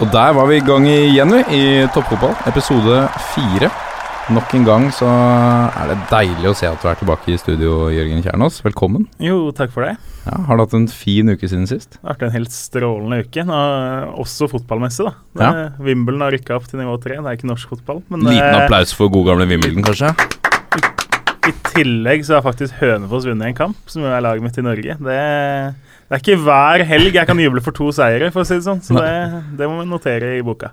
Og der var vi i gang igjen, vi, i toppfotball. Episode fire. Nok en gang så er det deilig å se at du er tilbake i studio, Jørgen Kjernås. Velkommen. Jo, takk for det. Ja, har du hatt en fin uke siden sist? Det har vært en helt strålende uke. Også fotballmessig, da. Det, ja. Wimbledon har rykka opp til nivå tre. Det er ikke norsk fotball. Men Liten applaus for god gamle Wimbledon, kanskje? I, I, tillegg så har faktisk Hønefoss vunnet en kamp, som er laget mitt i Norge. Det det er ikke hver helg jeg kan juble for to seire, for å si det sånn. Så det, det må vi notere i boka.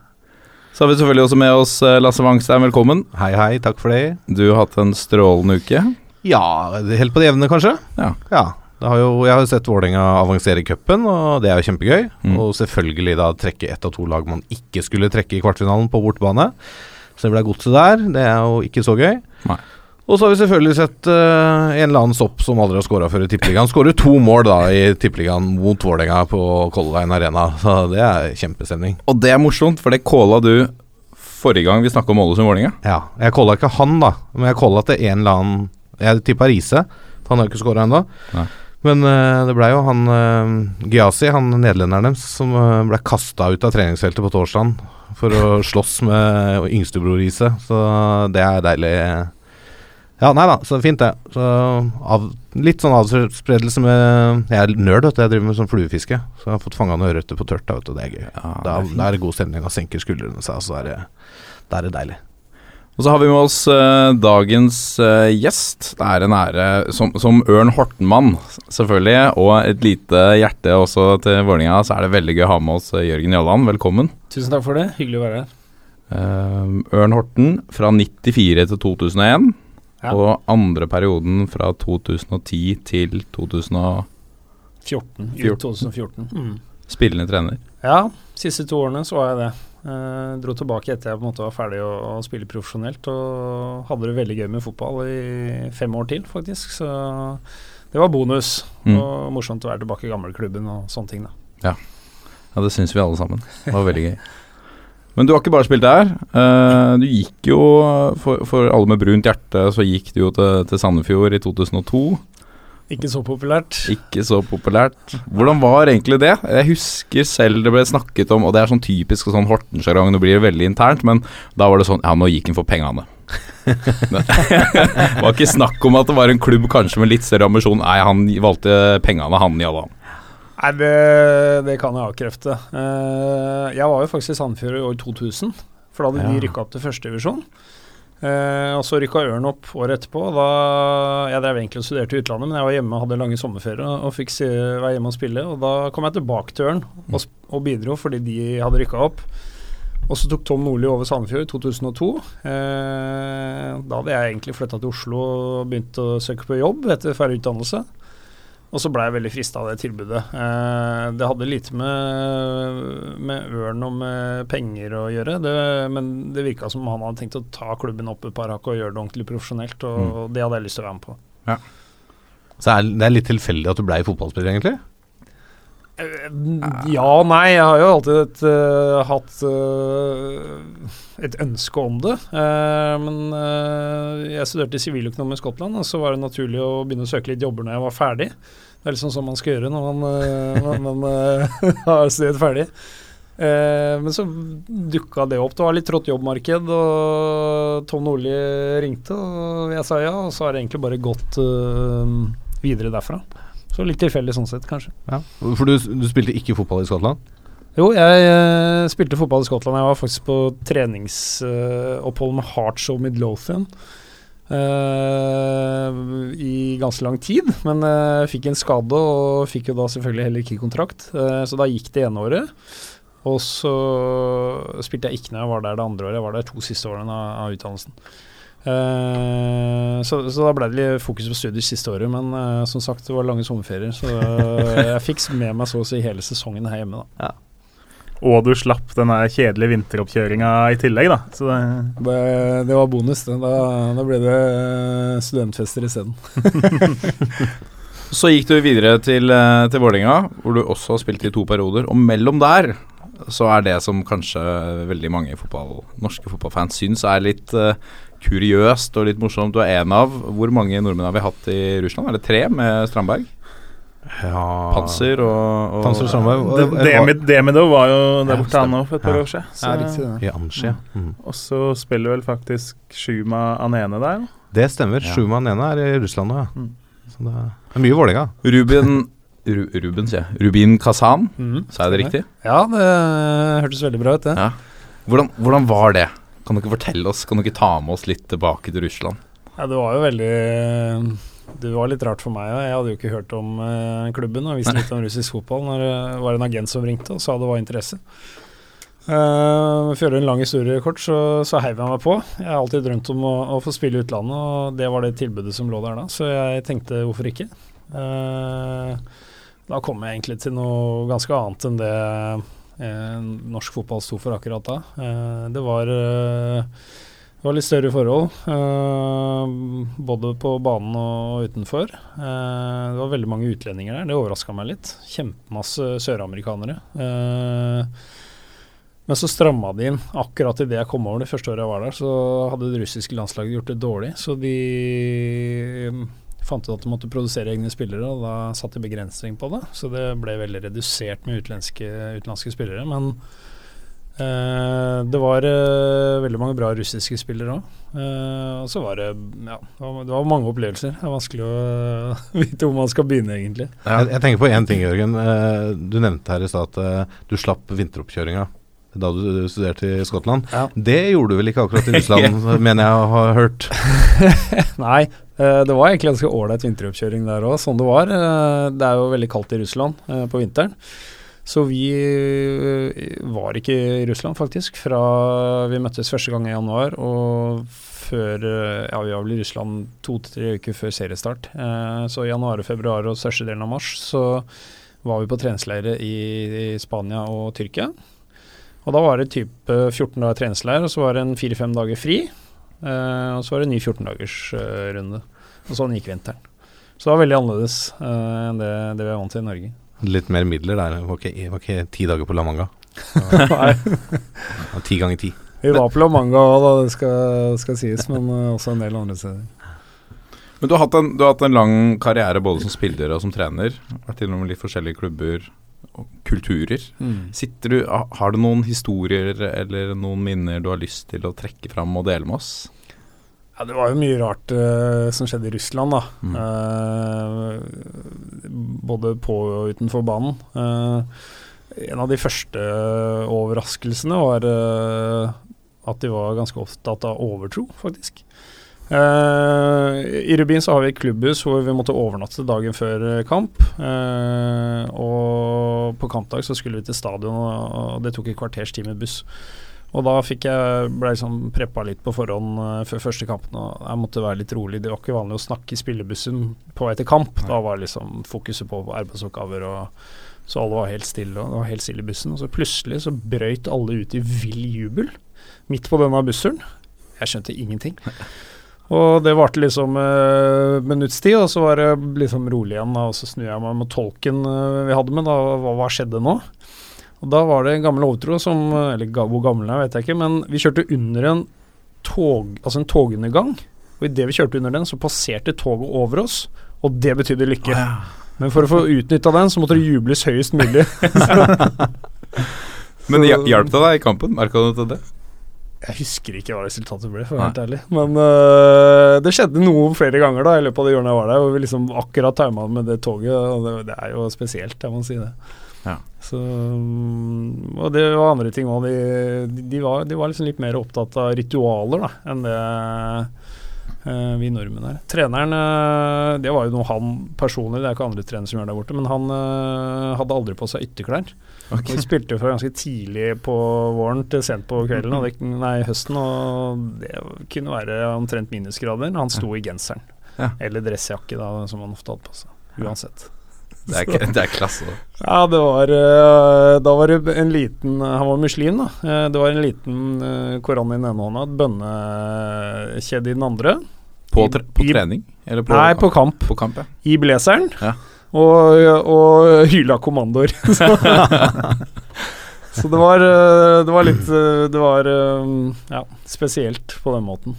Så har vi selvfølgelig også med oss eh, Lasse Wangstein, velkommen. Hei, hei, takk for det. Du har hatt en strålende uke. Ja, helt på det jevne, kanskje. Ja. ja. Har jo, jeg har jo sett Vålerenga avansere i cupen, og det er jo kjempegøy. Mm. Og selvfølgelig da trekke ett av to lag man ikke skulle trekke i kvartfinalen på bortebane. Så det ble godset der. Det er jo ikke så gøy. Nei. Og så har vi selvfølgelig sett uh, en eller annen sopp som aldri har skåra før i Tippeligaen. Skårer to mål da i Tippeligaen mot Vålerenga på Color Line Arena. Så det er kjempestemning. Og det er morsomt, for det calla du forrige gang vi snakka om Ålesund Vålerenga. Ja. Jeg calla ikke han, da, men jeg calla til en eller annen Jeg tippa Riise. Han har ikke skåra ennå. Men uh, det blei jo han uh, Gyasi, han nederlenderen deres, som uh, ble kasta ut av treningsfeltet på torsdag for å slåss med yngstebror Riise. Så det er deilig. Ja, nei da, så fint det. Så av, litt sånn avspredelse med Jeg er nerd, vet du. Jeg driver med sånn fluefiske. Så jeg har fått fanga noen ørreter på tørt. Vet du. Det er gøy. Ja, da, det er det god stemning. Da senker skuldrene seg, så er det, da er det deilig. Og så har vi med oss eh, dagens eh, gjest. Det er en ære som, som Ørn Hortenmann, selvfølgelig, og et lite hjerte også til Vålerenga, så er det veldig gøy å ha med oss eh, Jørgen Jalland. Velkommen. Tusen takk for det. Hyggelig å være her. Ørn Horten fra 94 til 2001. Ja. Og andre perioden fra 2010 til 2014. 14, 2014. Mm. Spillende trener. Ja, siste to årene så var jeg det. Eh, dro tilbake etter jeg på en måte var ferdig å, å, spille profesjonelt, og hadde det veldig gøy med fotball i fem år til, faktisk. Så det var bonus. Mm. Og morsomt å være tilbake i gamleklubben og sånne ting, da. Ja, ja det syns vi alle sammen. Det var veldig gøy. Men du har ikke bare spilt der. Uh, du gikk jo, for, for, alle med brunt hjerte, så gikk du jo til, til Sandefjord i 2002. Ikke så populært. Ikke så populært. Hvordan var egentlig det? Jeg husker selv det ble snakket om, og det er sånn typisk sånn Horten-sjargong, det blir veldig internt, men da var det sånn Ja, nå gikk han for pengene. det var ikke snakk om at det var en klubb kanskje med litt større ambisjon. Nei, han valgte pengene, han i alle han. Nei, det, det, kan jeg avkrefte. Uh, jeg var jo faktisk i Sandefjord i år 2000, for da hadde ja. de rykka opp til førstedivisjon. Uh, og så rykka Ørn opp året etterpå. Da, jeg drev egentlig og studerte i utlandet, men jeg var hjemme og hadde lange sommerferie og fikk se, være hjemme og spille. Og da kom jeg tilbake til Ørn og, og bidro fordi de hadde rykka opp. Og så tok Tom Nordli over Sandefjord i 2002. Eh, da hadde jeg egentlig flytta til Oslo og begynt å søke på jobb etter ferdig utdannelse. Og så ble jeg veldig frista av det tilbudet. Eh, det hadde lite med, med ørn og med penger å gjøre, det, men det virka som han hadde tenkt å ta klubben opp et par hakk og gjøre det ordentlig profesjonelt, og mm. det hadde jeg lyst til å være med på. Ja. Så er, det er litt tilfeldig at du blei fotballspiller, egentlig? Ja og nei. Jeg har jo alltid et, uh, hatt uh, et ønske om det. Uh, men jeg studerte siviløkonom i Skottland, og så var det naturlig å begynne å søke litt jobber når jeg var ferdig. Det er liksom sånn man skal gjøre når man, man har studert ferdig. men så dukka det opp. Det var litt trått jobbmarked, og Tom Nordli ringte, og jeg sa ja. Og så har det egentlig bare gått videre derfra. Så litt tilfeldig sånn sett, kanskje. Ja. For du, du, spilte ikke fotball i Skottland? Jo, jeg uh, spilte fotball i Skottland. Jeg var faktisk på treningsopphold uh, med Heartshow Midlothian. Uh, I ganske lang tid, men uh, fikk en skade og fikk jo da selvfølgelig heller ikke kontrakt. så da gikk det ene året. Og så spilte jeg ikke når jeg var der det andre året. Jeg var der to siste årene av, av utdannelsen. Uh, så, så, da ble det litt fokus på studier siste året, men uh, som sagt, det var lange sommerferier. Så uh, jeg fikk med meg så å si hele sesongen her hjemme, da. Ja. Og du slapp den kjedelige vinteroppkjøringa i tillegg, da. Det, det, det, var bonus, det. Da, da ble det studentfester isteden. så gikk du videre til, til Vålerenga, hvor du også har spilt i to perioder. Og mellom der så er det som kanskje veldig mange fotball, norske fotballfans syns er litt uh, kuriøst og litt morsomt. Du er en av Hvor mange nordmenn har vi hatt i Russland? Er det tre med Strandberg? Ja Panser og, og Panser Strandberg. og- Det- med Demidov var jo der Ja, borte, han òg, for et par Ja. år siden. Ja, Så- riktig det. I Anshi, ja. Mm. Og så spiller vel faktisk Shuma Anene der. Det stemmer. Ja. Shuma Anene er i Russland nå, ja. Mm. Så det er, det er mye Vålerenga. Ruben Ru, Ruben, sier jeg. Rubin Kazan, mm. sa jeg det riktig? Ja, det hørtes veldig bra ut, det. Ja. Hvordan, hvordan var det? Kan du ikke fortelle oss, kan du ikke ta med oss litt tilbake til Russland? Ja, det var jo veldig Det var litt rart for meg. Jeg hadde jo ikke hørt om eh, klubben og visste litt om russisk fotball når det var en agent som ringte og sa det var interesse. Uh, for å gjøre en lang historie kort, så, så heiv jeg meg på. Jeg har alltid drømt om å, å få spille i utlandet, og det var det tilbudet som lå der da. Så jeg tenkte hvorfor ikke. Uh, da kom jeg egentlig til noe ganske annet enn det norsk fotball sto for akkurat da. Eh, det var eh, det var litt større forhold, eh, både på banen og utenfor. Eh, det var veldig mange utlendinger der, det overraska meg litt. Kjempemasse søramerikanere. Eh, men så stramma de inn. Akkurat idet jeg kom over det første året jeg var der, så hadde det russiske landslaget gjort det dårlig. Så de fant ut at de måtte produsere egne spillere, og da satte de begrensning på det. Så det ble veldig redusert med utenlandske, utenlandske spillere. Men Eh, det var eh, veldig mange bra russiske spillere òg. og så var det ja, det var, mange opplevelser. Det er vanskelig å vite hvor man skal begynne, egentlig. Jeg, jeg tenker på én ting, Jørgen. Eh, du nevnte her i stad at eh, du slapp vinteroppkjøringa da du studerte i Skottland. Ja. Det gjorde du vel ikke akkurat i Russland, mener jeg å ha hørt? Nei, eh, det var egentlig ganske ålreit vinteroppkjøring der òg, sånn det var. Eh, det er jo veldig kaldt i Russland eh, på vinteren. Så vi eh, var ikke i Russland, faktisk, fra vi møttes første gang i januar. Og før eh, Ja, vi var vel i Russland to til tre uker før seriestart. Eh, Så i januar og februar og største delen av mars så var vi på treningsleire i, i Spania og Tyrkia. Og da var det type 14 dager treningsleir, og så var det en fire-fem dager fri. Eh, og så var det en ny 14-dagers uh, runde. Og sånn gikk vinteren. Så det var veldig annerledes eh, enn det, det vi er vant til i Norge. Litt mer midler der. Det var ikke, var ikke ti dager på La Manga. Nei, Ti ganger ti. vi var på La Manga òg, da, det skal, skal sies, men eh, også en del andre steder. Men du har, hatt en, du har hatt en lang karriere både som spiller og som trener. Vært innom litt forskjellige klubber og kulturer. Mm. du, Har du noen historier eller noen minner du har lyst til å trekke fram og dele med oss? Ja, det var jo mye rart uh, som skjedde i Russland, da. Mm. Uh, både på og utenfor banen. Uh, en av de første overraskelsene var at de var ganske opptatt av overtro, faktisk. Eh, I Rubin så har vi et klubbhus hvor vi måtte overnatte dagen før eh, kamp. Uh, og på kampdag så skulle vi til stadion, og det tok et kvarters tid med buss. Og da fikk jeg, ble jeg liksom preppa litt på forhånd uh, før første kampen. Og jeg måtte være litt rolig. Det var ikke vanlig å snakke i spillebussen på vei til kamp. Da var liksom fokuset på arbeidsoppgaver, og, så alle var helt stille. Og det var helt stille i bussen. Og så plutselig så brøyt alle ut i vill jubel midt på denne bussturen. Jeg skjønte ingenting. Og det varte liksom uh, minutts tid, og så var det liksom rolig igjen. Da, og så snur jeg meg mot tolken uh, vi hadde med, da, hva, hva skjedde nå? Og da var det en gammel overtro som Eller ga- hvor gammel den er, vet jeg ikke, men vi kjørte under en tog, altså en togundergang. Og idet vi kjørte under den, så passerte toget over oss, og det betydde lykke. Men for å få utnytta den, så måtte det jubles høyest mulig. Men hjalp det deg i kampen? Merka du til det? Jeg husker ikke hva resultatet ble, for å være helt ærlig. Men uh, det skjedde noe flere ganger da i løpet av det årene jeg var der, hvor vi liksom akkurat tima med det toget. Og det, det er jo spesielt, jeg må si det. Ja. Så, mm, og det var andre ting òg. De, de, var, de var liksom litt mer opptatt av ritualer da, enn det uh, vi nordmenn er. Treneren, uh, det var jo noe han personlig, det er ikke andre trenere som gjør der borte, men han hadde aldri på seg ytterklær. Og Vi spilte jo fra ganske tidlig på våren til sent på kvelden, og det, nei, høsten, og det kunne være omtrent minusgrader. Han sto i genseren. Ja. Eller dressjakke, da, som han ofte hadde på seg. Uansett. Det er, det er klasse. da. Ja, det var øh, Da var det en liten Han var muslim, da. Eh, Det var en liten øh, koran i den ene hånda, et bønnekjede i den andre. På, tre, på trening? Eller på, Nei, på kamp. på kamp, ja. I blazeren. Ja. Og, og hyla kommandoer. så, det var øh, Det var litt øh, Det var øh, ja, spesielt på den måten.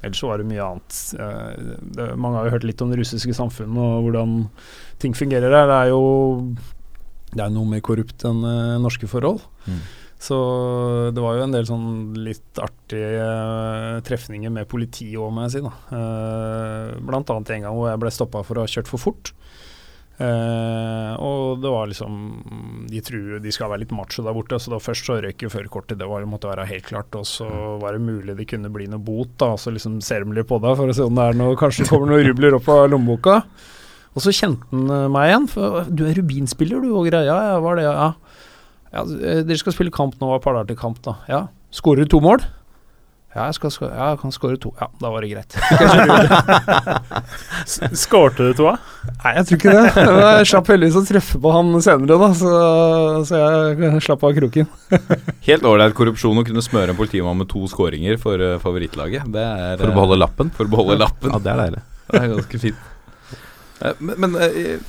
Ellers var det mye annet. Eh, mange har jo hørt litt om det russiske samfunnet og hvordan ting fungerer der. Det er jo det er noe mer korrupt enn norske forhold. Mm. Så det var jo en del sånn litt artige uh, trefninger med politiet òg, må jeg si. da. Uh, blant annet en gang hvor jeg ble stoppa for å ha kjørt for fort. Uh, og det var liksom De tror de skal være litt macho der borte, så da først så røyk førerkortet. Det var, måtte være helt klart. Og så var det mulig det kunne bli noe bot. da, Så liksom ser de litt på deg for å se om det er noe Kanskje det kommer noen rubler opp av lommeboka. Og så kjente han meg igjen. For du er rubinspiller, du, og greier. Ja, ja, var det, ja. Ja, eh, dere skal spille kamp nå, et par dager til kamp, da. Ja. Skårer du to mål? Ja, jeg, skal ja, jeg kan skåre to. Ja, da var det greit. Skårte du to, da? Nei, jeg tror ikke det. Jeg slapp heldigvis å treffe på han senere, da, så, så jeg slapp av kroken. Helt ålreit korrupsjon å kunne smøre en politimann med to skåringer for uh, favorittlaget. Det er, for å beholde lappen? For å beholde lappen. Ja, det er deilig. Det er ganske fint. Eh, men, men eh,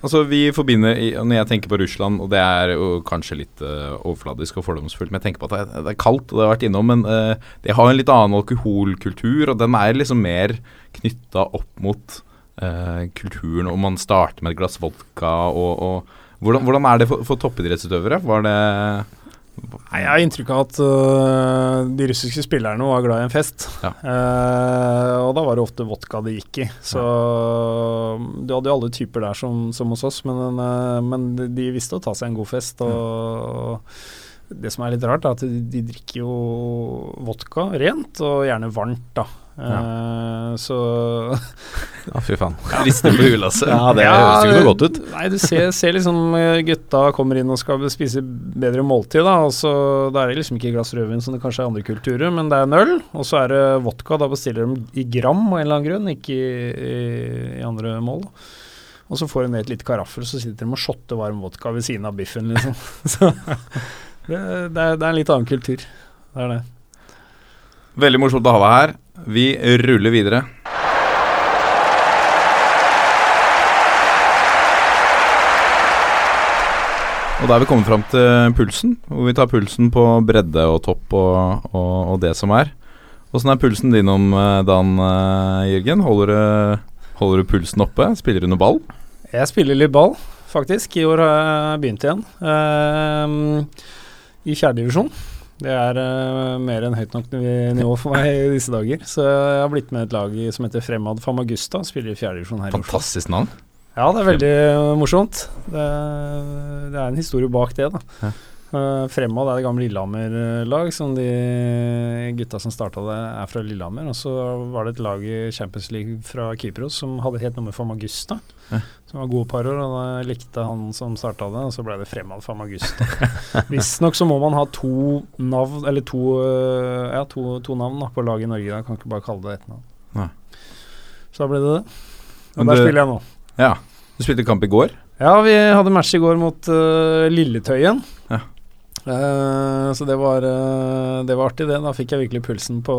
altså vi forbinder Når jeg tenker på Russland, og det er jo kanskje litt uh, overfladisk og fordomsfullt, men jeg tenker på at det, er kaldt, og det har vært innom, men uh, det har en litt annen alkoholkultur, og den er liksom mer knytta opp mot uh, kulturen, og man starter med et glass vodka og, og hvordan, hvordan, er det for, for toppidrettsutøvere? Var det Nei, Jeg har inntrykk av at uh, de russiske spillerne var glad i en fest. Ja. Uh, og da var det ofte vodka det gikk i. Så ja. du hadde jo alle typer der som, som hos oss, men, uh, men, de visste å ta seg en god fest. Og, ja. det som er litt rart, er at de, de drikker jo vodka rent, og gjerne varmt, da. Ja. Uh, så Ja, fy faen. Rister på hulasset. Ja, det ja, høres jo noe godt ut. Nei, du ser, ser, liksom eh, gutta kommer inn og skal spise bedre måltid, da. Og så Da er det liksom ikke glass rødvin som det kanskje er andre kulturer, men det er en øl. Og så er det vodka. Da bestiller de i gram av en eller annen grunn, ikke i, i, i andre mål. Og så får de ned et lite karaffel, så sitter de og shotter varm vodka ved siden av biffen, liksom. så det, det, er, det er en litt annen kultur. Det er det. Veldig morsomt å ha deg her. Vi ruller videre. Og da er vi kommet fram til pulsen, hvor vi tar pulsen på bredde og topp og, og, og det som er. Åssen er pulsen din om eh, dagen, eh, Jørgen? Holder du, holder du, pulsen oppe? Spiller du noe ball? Jeg spiller litt ball, faktisk. I år har jeg begynt igjen. Uh, I fjerdedivisjon. Det er uh, mer enn høyt nok nivå for meg i disse dager. Så jeg har blitt med et lag som heter Fremad Famagusta, spiller i fjerdedivisjon her Fantastisk navn. Ja, det er veldig morsomt. Det, det, er en historie bak det, da. Ja. Uh, Fremad er det gamle Lillehammer-lag, som de gutta som starta det, er fra Lillehammer. Og så var det et lag i Champions League fra Kypros som hadde helt nummer Famagusta. Ja. Som var gode par år, og da likte han som starta det, og så ble det Fremad for Magusta. Visstnok så må man ha to navn, eller to, uh, ja, to, to navn da, på laget i Norge. Da kan ikke bare kalle det ett navn. Nei. Så da ble det det. Og Men der spiller jeg nå. Ja. Du spilte kamp i går? Ja, vi hadde match i går mot uh, Lilletøyen. Ja. Uh, så det var, uh, det var artig, det. Da fikk jeg virkelig pulsen på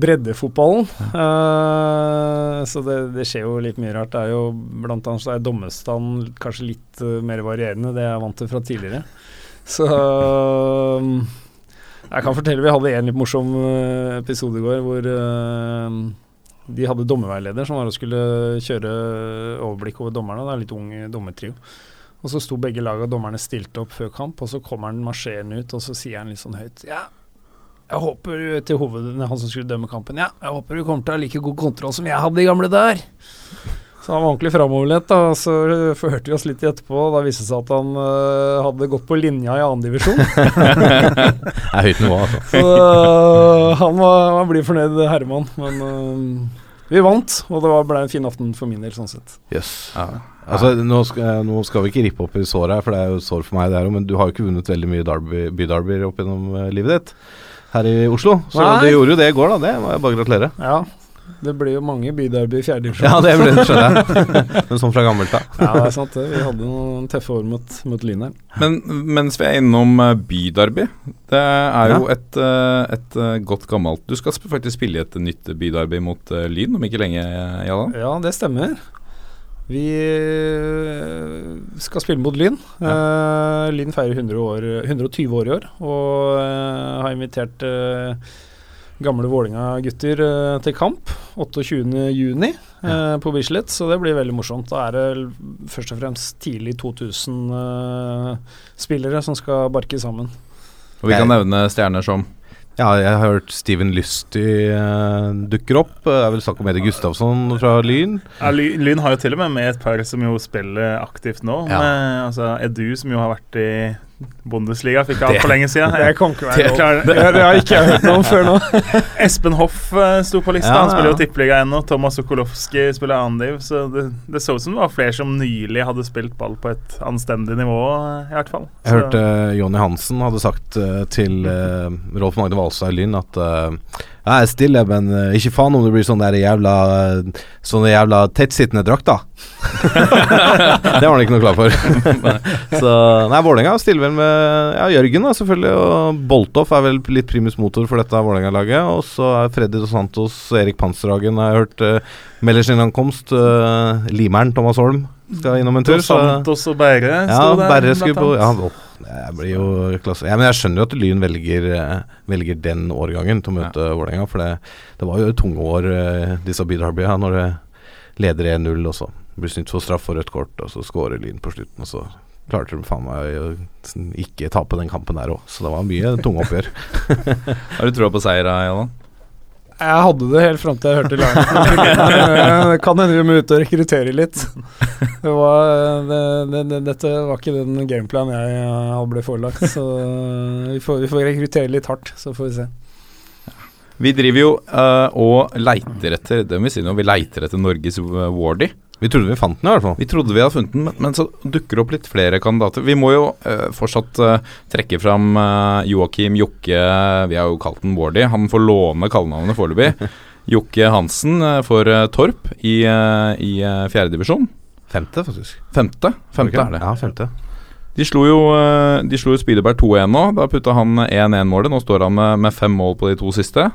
breddefotballen. Uh, så det, det, skjer jo litt mye rart. Det er jo blant annet så er dommestanden kanskje litt mer varierende, det jeg er vant til fra tidligere. Så jeg kan fortelle vi hadde en litt morsom episode i går hvor de hadde dommerveileder som var og skulle kjøre overblikk over dommerne. Det er litt ung dommertrio. Og så sto begge lag og dommerne stilte opp før kamp, og så kommer han marsjerende ut, og så sier han litt sånn høyt Ja, jeg håper til hovedet, han som skulle dømme kampen, ja, jeg håper du kommer til å ha like god kontroll som jeg hadde i gamle dager. Så han var ordentlig framoverlent. og Så forhørte vi oss litt etterpå, og da viste det seg at han uh, hadde gått på linja i annendivisjon. det er høyt nivå, altså. Så uh, han, var, han blir fornøyd, Herman. Men uh, vi vant, og det ble en fin aften for min del, sånn sett. Yes. Ja. Altså, nå skal, nå skal, vi ikke rippe opp i såret her, for det er jo sår for meg, det jo, men du har jo ikke vunnet veldig mye derby, byderbyer opp gjennom livet ditt her i Oslo. Så Nei. du gjorde jo det i går, da. Det må jeg bare gratulere. Ja, det blir jo mange byderby i fjerde divisjon. Ja, det blir det, skjønner jeg. Men sånn fra gammelt av. ja, det er sant det. Vi hadde noen tøffe år mot, mot Lyn. Men mens vi er innom bydarby byderby, det er jo ja. et, et godt gammelt Du skal faktisk spille i et nytt byderby mot Lyn om ikke lenge, Jallan? Ja, det stemmer. Vi skal spille mot Lyn. Ja. Lyn feirer 100 år, 120 år i år, og har invitert gamle Vålinga-gutter eh, til kamp 28.6 ja. på Bislett, så det blir veldig morsomt. Da er det først og fremst tidlig 2000-spillere som skal barke sammen. Og vi kan nevne stjerner som Ja, jeg har hørt Steven Lysty uh, dukker opp. Det er vel snakk om Eddie Gustavsson fra Lyn. Ja, Lyn har jo til og med med et par som jo spiller aktivt nå. Ja. Med, altså Edu, som jo har vært i Bundesliga, fikk jeg av altfor lenge siden. Det kan ikke være Det- lov. Klar- Det, det har ikke jeg hørt noe om før nå. Espen Hoff eh, sto på lista. Ja, Han spiller jo tippeliga ennå. Thomas Sokolowski spiller annendiv. Så det, det så ut som det var flere som nylig hadde spilt ball på et anstendig nivå, eh, i hvert fall. Jeg hørte uh, Jonny Hansen hadde sagt uh, til uh, Rolf Magne Valstad i Lyn at eh, jeg er stille, men uh, ikke faen om det blir sånne jævla uh, Sånne jævla tettsittende drakter. det var han ikke noe klar for. Så Nei, Vålerenga stiller vel med ja, Jørgen, da, selvfølgelig. Og Boltoff er vel litt primus motor for dette Vålerenga-laget. Og så er Freddy Dos Santos Erik Panserhagen har jeg hørt uh, melder sin ankomst. Uh, Limeren Thomas Holm skal innom en tur. Så Santos og Berre ja, sto der. Berre skulle på Ja, det blir jo klasse. Ja, men jeg skjønner jo at Lyn velger, eh, velger den årgangen til å møte Vålerenga. For det, det var jo tunge år, eh, disse Byd Harby, ja, når det leder 1-0, og så blir snytt for straff og rødt kort, og så skårer Lyn på slutten, og så klarte de faen meg å ikke tape den kampen der òg. Så det var mye tunge oppgjør. Har du troa på seier, Jallan? Jeg hadde det helt fram til jeg hørte laget. Det kan hende vi må ut og rekruttere litt. Det var, det, det, det, dette var ikke den gameplanen jeg eh, ble forelagt, så vi får, vi får rekruttere litt hardt, så får vi se. Vi driver jo uh, og leiter etter Det må vi si nå, vi leiter etter Norges eh, Wardy. Vi trodde vi fant den i hvert fall. Vi trodde vi hadde funnet den, men, men så dukker det opp litt flere kandidater. Vi må jo eh, fortsatt eh, trekke fram uh, Joakim Jokke, vi har jo kalt den Wardy. Han får låne kallenavnet foreløpig. Jokke Hansen eh, for Torp i, uh, i fjerdedivisjon. Femte, faktisk. Femte. Femte er det. Ja, femte. De slo jo, de slo jo Spydeberg 2-1 nå. Da putta han 1-1-målet. Nå står han med, med fem mål på de to siste.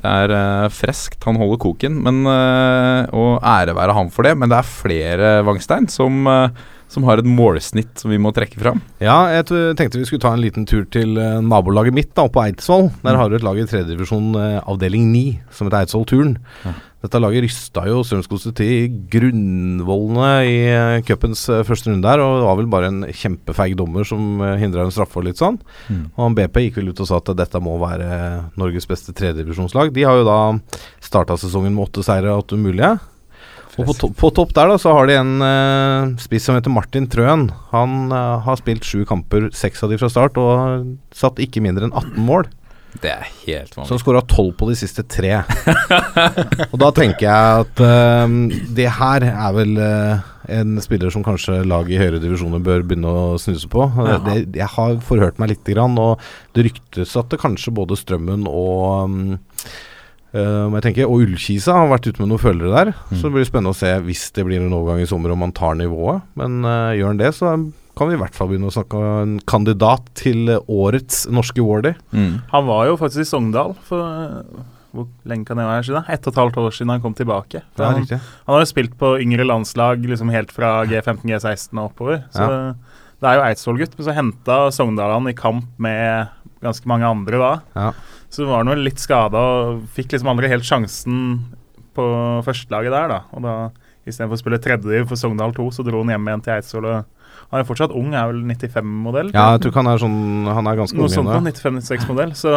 Det er uh, freskt. Han holder koken. Men, uh, og ære være han for det. Men det er flere, Wangstein, som, uh, som har et målsnitt som vi må trekke fram. Ja, jeg tenkte vi skulle ta en liten tur til eh, nabolaget mitt, da, oppe på Eidsvoll. Der har du et lag i tredjedivisjon, uh, avdeling 9, som heter Eidsvoll Turn. Ja. Dette laget rysta jo Strømsgodset til grunnvollene i uh, cupens eh, første runde der, og det var vel bare en kjempefeig dommer som uh, hindra en straffe og litt sånn. Og han BP gikk vel ut og sa at dette må være Norges beste tredjedivisjonslag. De har jo da starta sesongen med åtte seire og åtte mulige. Og på, to på topp der da så har de en uh, spiss som heter Martin Trøen. Han uh, har spilt sju kamper, seks av de fra start, og satt ikke mindre enn 18 mål. Det er helt vanlig. skåra 12 på de siste tre. og da tenker jeg at eh, det her er vel uh, en spiller som kanskje laget i høyere divisjoner bør begynne å snuse på. Ja. Det, jeg har forhørt meg lite grann, og det ryktes at det kanskje både Strømmen og um, Uh, jeg tenker, Og Ullkisa har vært ute med noen følgere der. Så det blir spennende å se hvis det blir en overgang i sommer om han tar nivået. Men uh, gjør han det, så kan vi i hvert fall begynne å snakke om en kandidat til eh, årets norske Wardy. Mm. Han var jo faktisk i Sogndal for eh, hvor lenge kan det være siden? Ett og et halvt år siden han kom tilbake. For Ja, han, han har jo spilt på yngre landslag liksom helt fra G15, G16 og oppover. Så det er jo Eidsvoll-gutt. Men så henta Sogndal han i kamp med ganske mange andre da. Ja. Så var han vel litt skada og fikk liksom aldri helt sjansen på førstelaget der, da. Og da istedenfor å spille tredjediv for Sogndal 2, så dro han hjem igjen til Eidsvoll. og Han er fortsatt ung, er vel 95-modell? Ja, jeg tror han er sånn Han er ganske Noe ung sånt ennå. på 95-96-modell. Så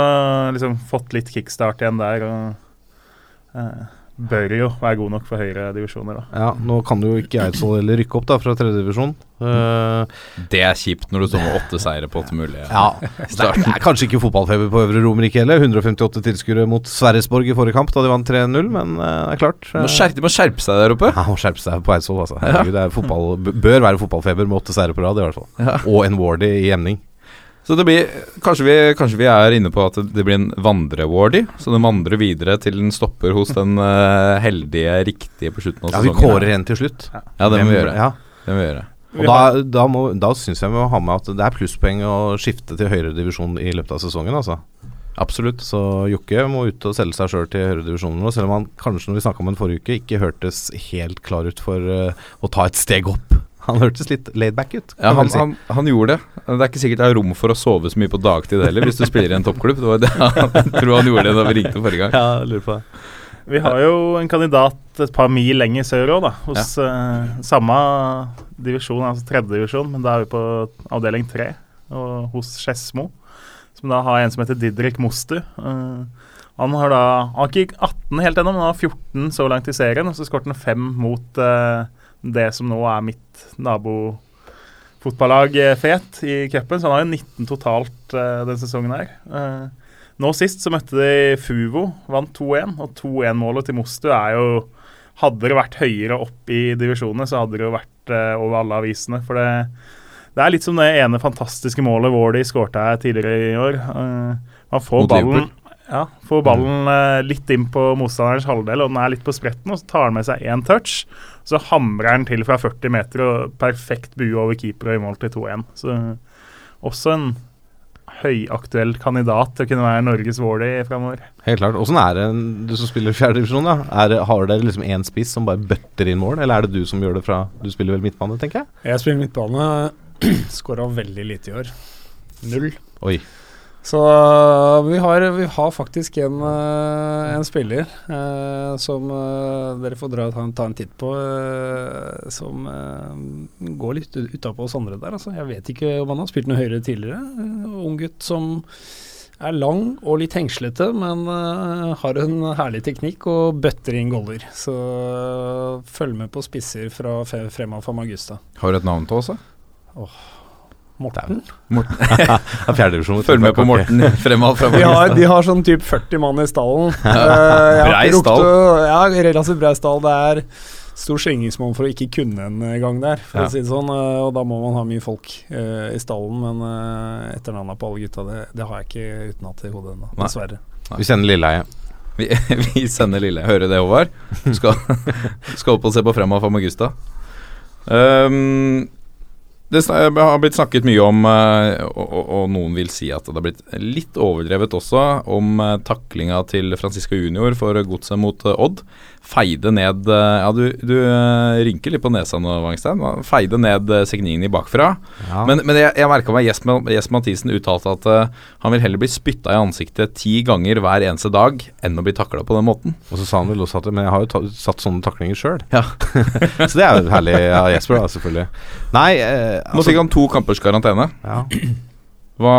liksom fått litt kickstart igjen der. Og eh, bør jo være god nok for høyere divisjoner, da. Ja, nå kan jo ikke Eidsvoll heller rykke opp da fra tredjedivisjon. Uh, Det er kjipt når du står med åtte seire på åtte mulige. ja, det er, det er kanskje ikke fotballfeber på Øvre Romerike heller. 158 tilskuere mot Sverresborg i forrige kamp da de vant 3-0, men det det er klart. Må, skjerpe, de må skjerpe seg der oppe. Ja, må skjerpe seg på Eidsvoll, altså. Herregud, det er fotball, bør være fotballfeber med åtte seire på rad, i hvert fall. Ja. Og en Wardy i emning. Så det blir, kanskje, vi, kanskje vi er inne på at det blir en vandre-wardy. Så den vandrer videre til den stopper hos den uh, heldige, riktige på slutten av sesongen. Ja, vi kårer en til slutt. Ja, det må vi gjøre. Ja. Det må vi gjøre. Og da, da, må- da syns jeg vi må ha med at det er plusspoeng å skifte til høyere divisjon i løpet av sesongen, altså. Absolutt. Så Jokke må ut og selge seg sjøl til høyere divisjon nå, selv om han kanskje når vi snakka om den forrige uke, ikke hørtes helt klar ut for uh, å ta et steg opp. Han hørtes litt laidback ut. Ja, han, si. han, han gjorde det. Det er ikke sikkert det er rom for å sove så mye på dagtid heller, hvis du spiller i en toppklubb. Det var det jeg tror han gjorde det da vi ringte forrige gang. Ja, jeg lurer på det. Vi har jo en kandidat et par mil lenger sør òg, da. Hos eh, samme divisjon, altså tredjedivisjon, men da er vi på avdeling tre. Og hos Skedsmo, som da har en som heter Didrik Mostu. Uh, han har da Han har ikke 18 helt ennå, men han har 14 så langt i serien. Og så skåret han fem mot eh, det som nå er mitt nabofotballag, eh, Fet, i cupen. Så han har jo 19 totalt uh, denne sesongen her. Uh, nå sist så møtte de Fuvo, vant 2-1. Og 2-1-målet til Mostu er jo Hadde det vært høyere opp i divisjonene, så hadde det jo vært uh, over alle avisene. For det, det er litt som det ene fantastiske målet Wardy skårte her tidligere i år. Man får Mot ballen, ja, får ballen eh, litt inn på motstanderens halvdel, og den er litt på spretten, og så tar han med seg én touch. Så hamrer han til fra 40 meter og perfekt bue over keeper og i mål til 2-1. Så også en høyaktuell kandidat til å kunne være Norges Våler framover. Helt klart. Åssen er det du som spiller i fjerdedivisjon? Har dere liksom én spiss som bare bøtter inn mål, eller er det du som gjør det fra Du spiller vel midtbane, tenker jeg? Jeg spiller midtbane. Skåra veldig lite i år. Null. Oi. Så øh, vi har, vi har faktisk en, øh, en spiller eh, som øh, dere får dra, ta, en, ta en titt på, eh, som eh, går litt ut- utapå oss andre der. Altså. Jeg vet ikke om han har spilt noe høyere tidligere. Ung gutt som er lang og litt hengslete, men har en herlig teknikk og bøtter inn goller. Så følg med på spisser fra Frema Famagusta. Har du et navn til oss? da? Morten? Morten. Følg med på Morten Fremad fra De har, de har sånn typ 40 mann i stallen. Eh, Brei stall. Ja, relativt brei stall. Det er stor slingringsmonn for å ikke kunne en gang der, for Ja. å si det sånn. eh, og da må man ha mye folk uh, i stallen. Men uh, etternavnet på alle gutta, det, det har jeg ikke utenat i hodet ennå, Nei. Vi sender Lilleheie. Vi, vi sender Lille. Hører det, Håvard? Skal, skal opp og se på Fremad Famagusta. Um, det har blitt snakket mye om, eh, og, noen vil si at det har blitt litt overdrevet også, om uh, taklinga til Francisco Junior for godset mot eh, Odd. Feide ned eh, Ja, du, du eh, rynker litt på nesa nå, Wangstein. Feide ned uh, Signini bakfra. Ja. Men, men jeg, jeg merka meg Jesper Jesper Mathisen uttalte at uh, han vil heller bli spytta i ansiktet ti ganger hver eneste dag enn å bli takla på den måten. Og så sa han vel også at Men jeg har jo ta, satt sånne taklinger sjøl. Ja. så det er jo herlig av Jesper, da, selvfølgelig. Nei, eh, Nå fikk han to kampers karantene. ja. Hva,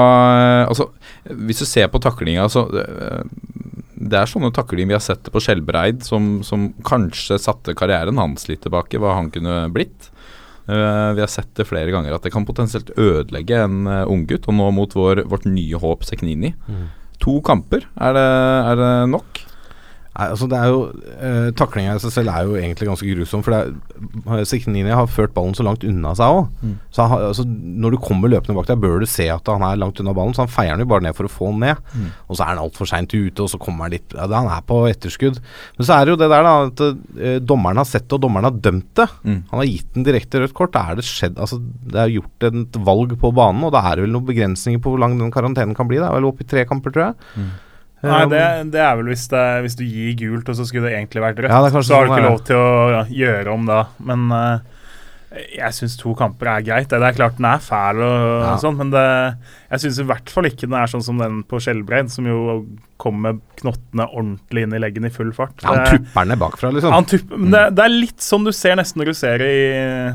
altså, hvis du ser på taklinga så, eh, Det er sånne taklinger vi har sett på Skjelbreid, som, som kanskje satte karrieren hans litt tilbake, hva han kunne blitt. Uh, vi har sett det flere ganger at det kan potensielt ødelegge en uh, unggutt, og nå mot vår, vårt nye håp Seknini. Mm. To kamper, er det, er det nok? Nei, altså det er jo eh, Taklinga i seg selv er jo egentlig ganske grusom. For er, Sikhnini har ført ballen så langt unna seg òg. Mm. Så han, altså, når du kommer løpende bak deg, bør du se at han er langt unna ballen. Så han feier den jo bare ned for å få den ned. Mm. Og så er han altfor seint ute, og så kommer han litt ja, Han er på etterskudd. Men så er det jo det der, da, at eh, dommeren har sett det, og dommeren har dømt det. Mm. Han har gitt den direkte rødt kort. Da er det skjedd Altså, det er gjort et valg på banen, og da er det vel noen begrensninger på hvor lang den karantenen kan bli. Det er vel opp i tre kamper, tror jeg. Nei, Um, det, det er vel hvis, det, hvis du gir gult, og så skulle det egentlig vært rødt. Ja, så har du sånn ikke er. lov til å ja, gjøre om da. Men uh, jeg syns to kamper er greit. Det er klart den er fæl, og, og sånt, men det, jeg syns i hvert fall ikke den er sånn som den på Skjelbreid, som jo kom med knottene ordentlig inn i leggen i full fart. ja, han tupper ned bakfra, liksom. han tupper, mm. det, det er litt sånn du ser nesten når du ser det i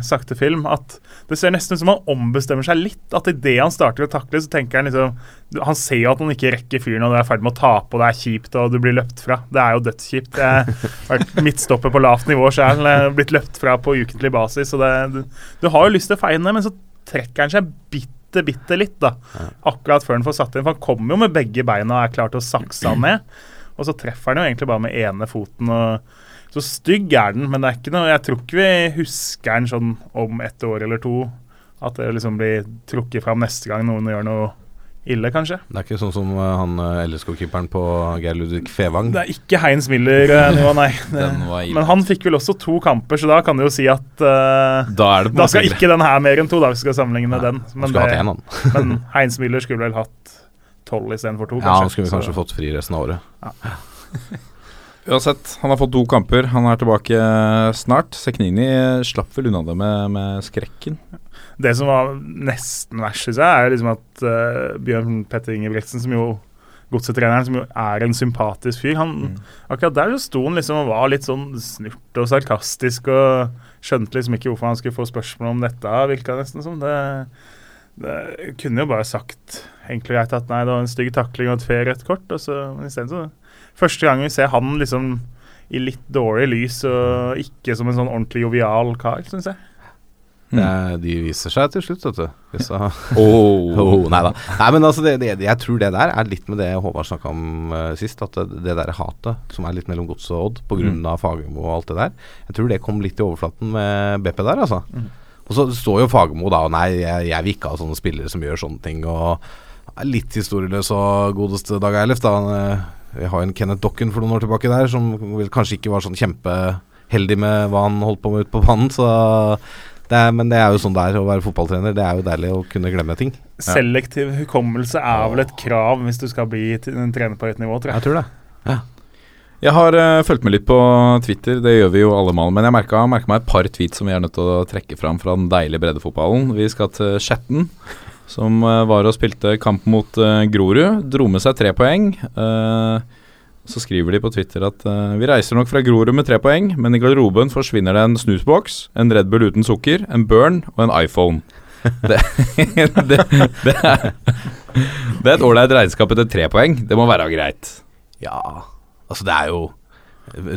sakte film, at det ser nesten ut som han ombestemmer seg litt. At idet han starter å takle, så tenker han liksom Han ser jo at han ikke rekker fyren, og du er i ferd med å tape, og det er kjipt, og du blir løpt fra. Det er jo dødskjipt. Jeg har vært midtstopper på lavt nivå sjøl, blitt løpt fra på ukentlig basis. Og det, du, du har jo lyst til å feie ned, men så trekker han seg bitte, bitte litt, da. Akkurat før han får satt inn. For han kommer jo med begge beina og er klar til å sakse han ned. Og så treffer han jo egentlig bare med ene foten. og Så stygg er den, men det er ikke noe Jeg tror ikke vi husker den sånn om et år eller to. At det liksom blir trukket fram neste gang noen gjør noe ille, kanskje. Det er ikke sånn som uh, han uh, LSK-keeperen på Geir Ludvig Fevang. Det er ikke Heinz Miller nå, nei. Men han fikk vel også to kamper, så da kan du jo si at uh, Da det Da skal ikke den her mer enn to, da, hvis vi skal sammenligne med den. Men, det- en, men Heinz Miller skulle vel hatt tolv istedenfor to, kanskje. Ja, han skulle Så- kanskje fått fri resten av året. Uansett, han har fått to kamper. Han er tilbake snart. Seknini slapp vel unna det med, med skrekken. Det som var nesten verst, syns jeg, er liksom at uh, Bjørn Petter Ingebrigtsen, som jo godsetreneren, som jo er en sympatisk fyr han, mm. Akkurat der så sto han liksom og var litt sånn snurt og sarkastisk og skjønte liksom ikke hvorfor han skulle få spørsmål om dette, virka nesten som. Det, det kunne jo bare sagt enkelt og greit at nei, det var en stygg takling og et fair rødt kort. Og så, men isteden så Første gang vi ser han liksom i litt dårlig lys og ikke som en sånn ordentlig jovial kar, syns jeg. Mm. de viser seg til slutt, vet du. Så, oh. oh, nei da. Nei, men altså, det, det, jeg tror det der er litt med det Håvard snakka om uh, sist. At det, det der hatet som er litt mellom gods og Odd pga. Mm. Fagermo og alt det der, jeg tror det kom litt i overflaten med BP der, altså. Mm. Og så står jo Fagermo da og nei, jeg, jeg vil ikke ha sånne spillere som gjør sånne ting. Og er litt historieløs og godeste Dag Eilif, da. Eh, vi har en Kenneth Dokken for noen år tilbake der, som kanskje ikke var sånn kjempeheldig med hva han holdt på med ute på banen. Så det er, men det er jo sånn det er å være fotballtrener. Det er jo deilig å kunne glemme ting. Selektiv hukommelse er vel et krav hvis du skal bli en trener på høyt nivå, tror jeg. Jeg tror det. Ja. Jeg har uh, fulgt med litt på Twitter, det gjør vi jo alle mann. Men jeg merka meg et par tweets som vi er nødt til å trekke fram fra den deilige breddefotballen. Vi skal til Skjetten, som uh, var og spilte kamp mot uh, Grorud. Dro med seg tre poeng. Uh, så skriver de på Twitter at vi reiser nok fra Grorud med tre poeng, men i garderoben forsvinner det en snusboks, en Red Bull uten sukker, en Burn og en iPhone. det, det, det, er, det er et ålreit regnskap etter tre poeng. Det må være greit. Ja, altså det er jo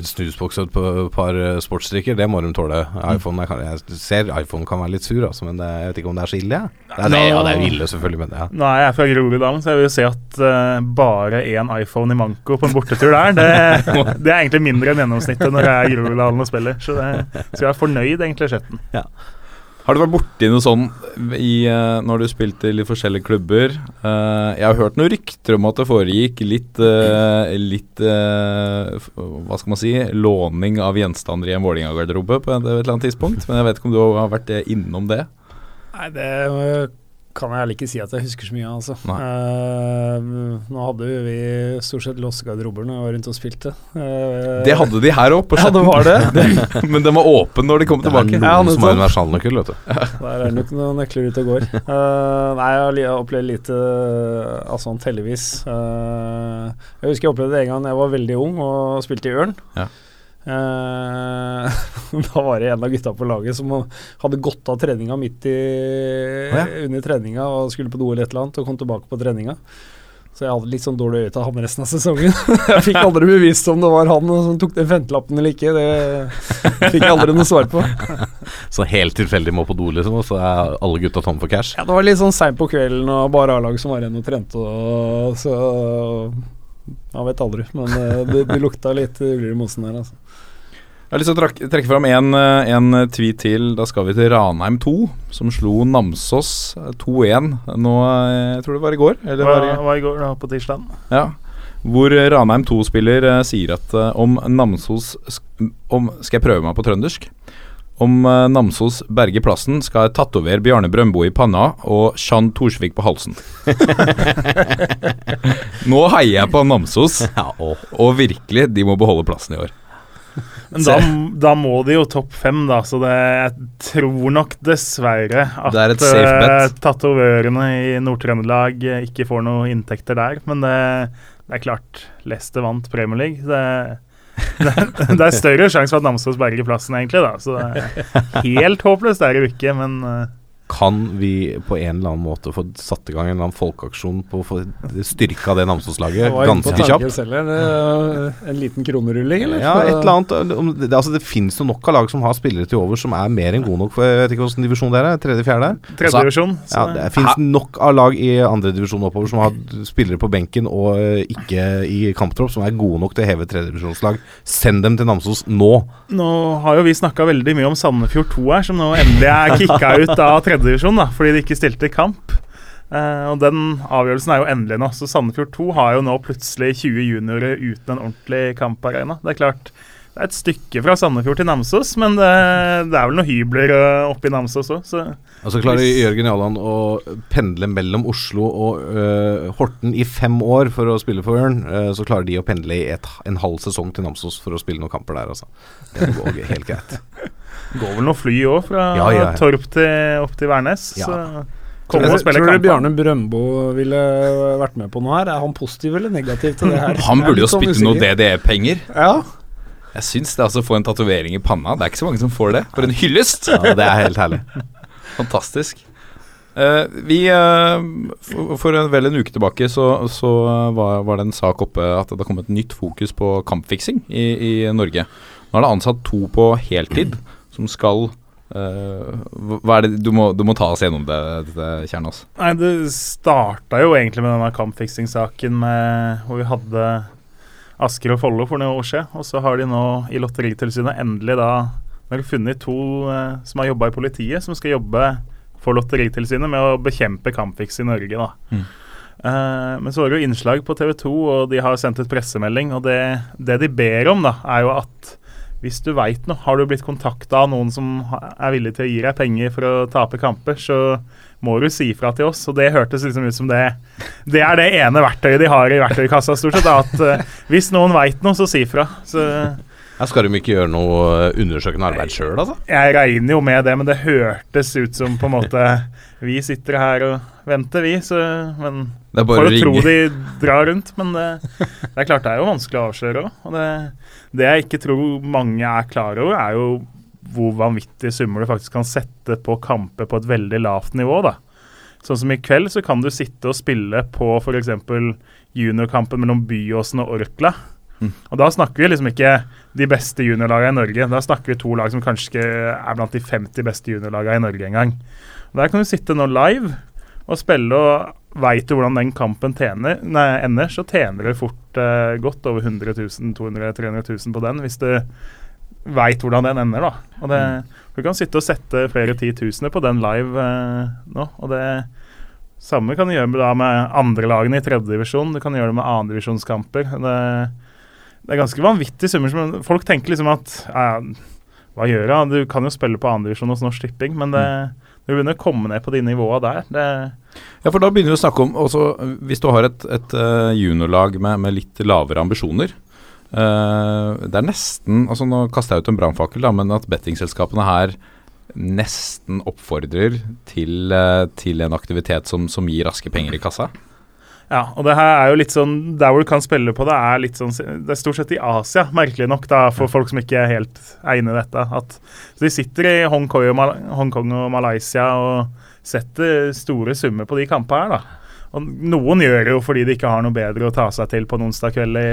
snusboks på et par eh, sportsdrikker, det må de tåle. iPhone er, jeg ser iPhone kan være litt sur, altså, men det, jeg vet ikke om det er så ille. Det er, det, ja, det er ille, selvfølgelig, men ja. Nå er jeg fra Groruddalen, så jeg vil jo si at uh, bare én iPhone i manko på en bortetur der, det, det, er egentlig mindre enn gjennomsnittet når jeg er i Groruddalen og spiller. Så det så jeg er fornøyd, egentlig, Skjetten. Ja. Har du vært borti noe sånn i, uh, når du spilte i litt forskjellige klubber? Uh, jeg har hørt noen rykter om at det foregikk litt, uh, litt Hva skal man si låning av gjenstander i en Vålerenga-garderobe på et eller annet tidspunkt. Men jeg vet ikke om du har vært innom det? Nei, det kan jeg ærlig ikke si at jeg husker så mye av. Altså. Uh, nå hadde vi stort sett låste garderober når vi var rundt og spilte. Uh, det hadde de her òg, på Ja, det var det. Men den var åpen når de kom det tilbake. Det er noen ja, som har universalnøkkel, vet du. Der er det nok noen nøkler ute og går. Uh, nei, jeg har opplevd lite av sånt, heldigvis. jeg husker jeg opplevde det en gang jeg var veldig ung og spilte i Ørn. Ja. Uh, da var det en av gutta på laget som hadde gått av treninga midt i, oh, ja. under treninga og skulle på do eller et eller annet, og kom tilbake på treninga. Så jeg hadde litt sånn dårlig øye til ham resten av sesongen. jeg fikk aldri bevist om det var han som tok den ventelappen eller ikke. Det fikk jeg aldri noe svar på. så helt tilfeldig må på do, liksom, og så er alle gutta tomme for cash? Ja, det var litt sånn seint på kvelden og bare A-lag som var igjen og trente, og så Man vet aldri, men eh, det, det lukta litt ugler i mosen der, altså. Jeg har lyst til å trekke, trekke fram en, eh, tweet til. Da skal vi til Ranheim 2, som slo Namsos 2-1 nå eh, Jeg tror det var i går? Eller var, det var i går, da, på tirsdag. Ja. Hvor Ranheim 2-spiller uh, sier at uh, om Namsos om, Skal jeg prøve meg på trøndersk? Om uh, Namsos berger plassen, skal jeg tatovere Bjarne Brøndbo i panna og Jean Torsvik på halsen. Nå heier jeg på Namsos, og virkelig, de må beholde plassen i år. Men da, da, må de jo topp fem, da, så det, jeg tror nok dessverre at uh, tatovørene i Nord-Trøndelag eh, ikke får noe inntekter der. Men det, det er klart, Leicester vant Premier League. Det, det, det, er større sjanse for at Namsos berger plassen, egentlig. da, Så det er helt håpløst det er det ikke, men uh, kan vi på en eller annen måte få satt i gang en eller annen folkeaksjon på å få styrka det Namsos-laget ganske kjapt? Selv, en liten kronerulling, eller? Ja, et eller annet. Det, altså, det finnes jo nok av lag som har spillere til over som er mer enn gode nok for Jeg vet ikke hvilken divisjon det er? Tredje-fjerde? Tredjedivisjon. Altså, ja, det finnes nok av lag i andredivisjon oppover som har spillere på benken og uh, ikke i kamptropp som er gode nok til å heve tredjedivisjonslag. Send dem til Namsos nå! Nå har jo vi snakka veldig mye om Sandefjord 2 her, som nå endelig er kicka ut av tredje tredjedivisjon fordi de ikke stilte kamp. Uh, og Den avgjørelsen er jo endelig nå. Så Sandefjord 2 har jo nå plutselig 20 juniorer uten en ordentlig kamparena. Det er klart, det er et stykke fra Sandefjord til Namsos, men det, det er vel noen hybler uh, oppe i Namsos òg, så Altså klarer Jørgen Jalland å pendle mellom Oslo og uh, Horten i fem år for å spille for Ørn. uh, så klarer de å pendle i et, en halv sesong til Namsos for å spille noen kamper der, altså. Det går helt greit. går vel noen fly òg fra Ja, ja, ja. Torp til, opp til Værnes. Ja. Så komme og spille tror du. Bjarne Brøndbo ville vært med på noe her? Er han positiv eller negativ til det her? Han burde jo sånn spytte noe. DDE-penger. Ja. Jeg syns det altså å få en tatovering i panna Det er ikke så mange som får det. For en hyllest! Ja, det er helt herlig. Fantastisk. Uh, vi uh, for, for en, vel en uke tilbake så, så var, var det en sak oppe at det har kommet nytt fokus på kampfiksing i, i Norge. Nå er det ansatt to på heltid som skal eh, Hva er det Du må, du må ta oss gjennom det, dette, Kjernås. Nei, det starta jo egentlig med denne kampfiksing-saken hvor vi hadde Asker og Follo for noen år siden. Og så har de nå i Lotteritilsynet endelig da har de funnet to eh, som har jobba i politiet, som skal jobbe for Lotteritilsynet med å bekjempe kampfiks i Norge. da. Mm. Eh, men så var det jo innslag på TV 2, og de har sendt ut pressemelding. Og det, det de ber om, da, er jo at hvis du veit noe, har du blitt kontakta av noen som er villig til å gi deg penger for å tape kamper, så må du si fra til oss. Og det hørtes liksom ut som det Det er det ene verktøyet de har i verktøykassa, stort sett. At uh, hvis noen veit noe, så si fra. Så Her skal de ikke gjøre noe øh, undersøkende arbeid sjøl, altså? jeg regner jo med det, men det hørtes ut som på en måte Vi sitter her og venter, vi, så Men for å tro de drar rundt. Men det, det er klart det er jo vanskelig å avsløre òg. Og det, det jeg ikke tror mange er klar over, er jo hvor vanvittige summer du faktisk kan sette på kamper på et veldig lavt nivå. da. Sånn som i kveld så kan du sitte og spille på f.eks. juniorkampen mellom Byåsen og Orkla. Mm. Og da snakker vi liksom ikke de beste juniorlagene i Norge. Da snakker vi to lag som kanskje er blant de 50 beste juniorlagene i Norge engang. Der kan du sitte nå live og spille, og veit du hvordan den kampen tjener, nei, ender, så tjener du fort eh, godt over 100 000, 200 000-300 000 på den, hvis du veit hvordan den ender, da. Og det, Du kan sitte og sette flere titusener på den live eh, nå, og det samme kan du gjøre med, da, med andre lagene i tredjedivisjon. Du kan gjøre det med annendivisjonskamper. Det, det er ganske vanvittige summer. Som, folk tenker liksom at ja, Hva gjør jeg? Du kan jo spille på andredivisjon hos Norsk Tipping, men det, du begynner å komme ned på de nivåa der det, Ja, for da begynner vi å snakke om også, Hvis du har et, et eh, juniorlag med, med litt lavere ambisjoner uh, Det er nesten altså Nå kaster jeg ut en brannfakkel, men at bettingselskapene her nesten oppfordrer til, eh, til en aktivitet som, som gir raske penger i kassa. Ja, og det her er jo litt sånn Der hvor du kan spille på det, er litt sånn Det er stort sett i Asia, merkelig nok, da, for folk som ikke er helt er inne i dette. At, så de sitter i Hongkong og, Mal Hongkong og Malaysia og setter store summer på de kampene her, da. Og noen gjør det jo fordi de ikke har noe bedre å ta seg til på en onsdag kveld i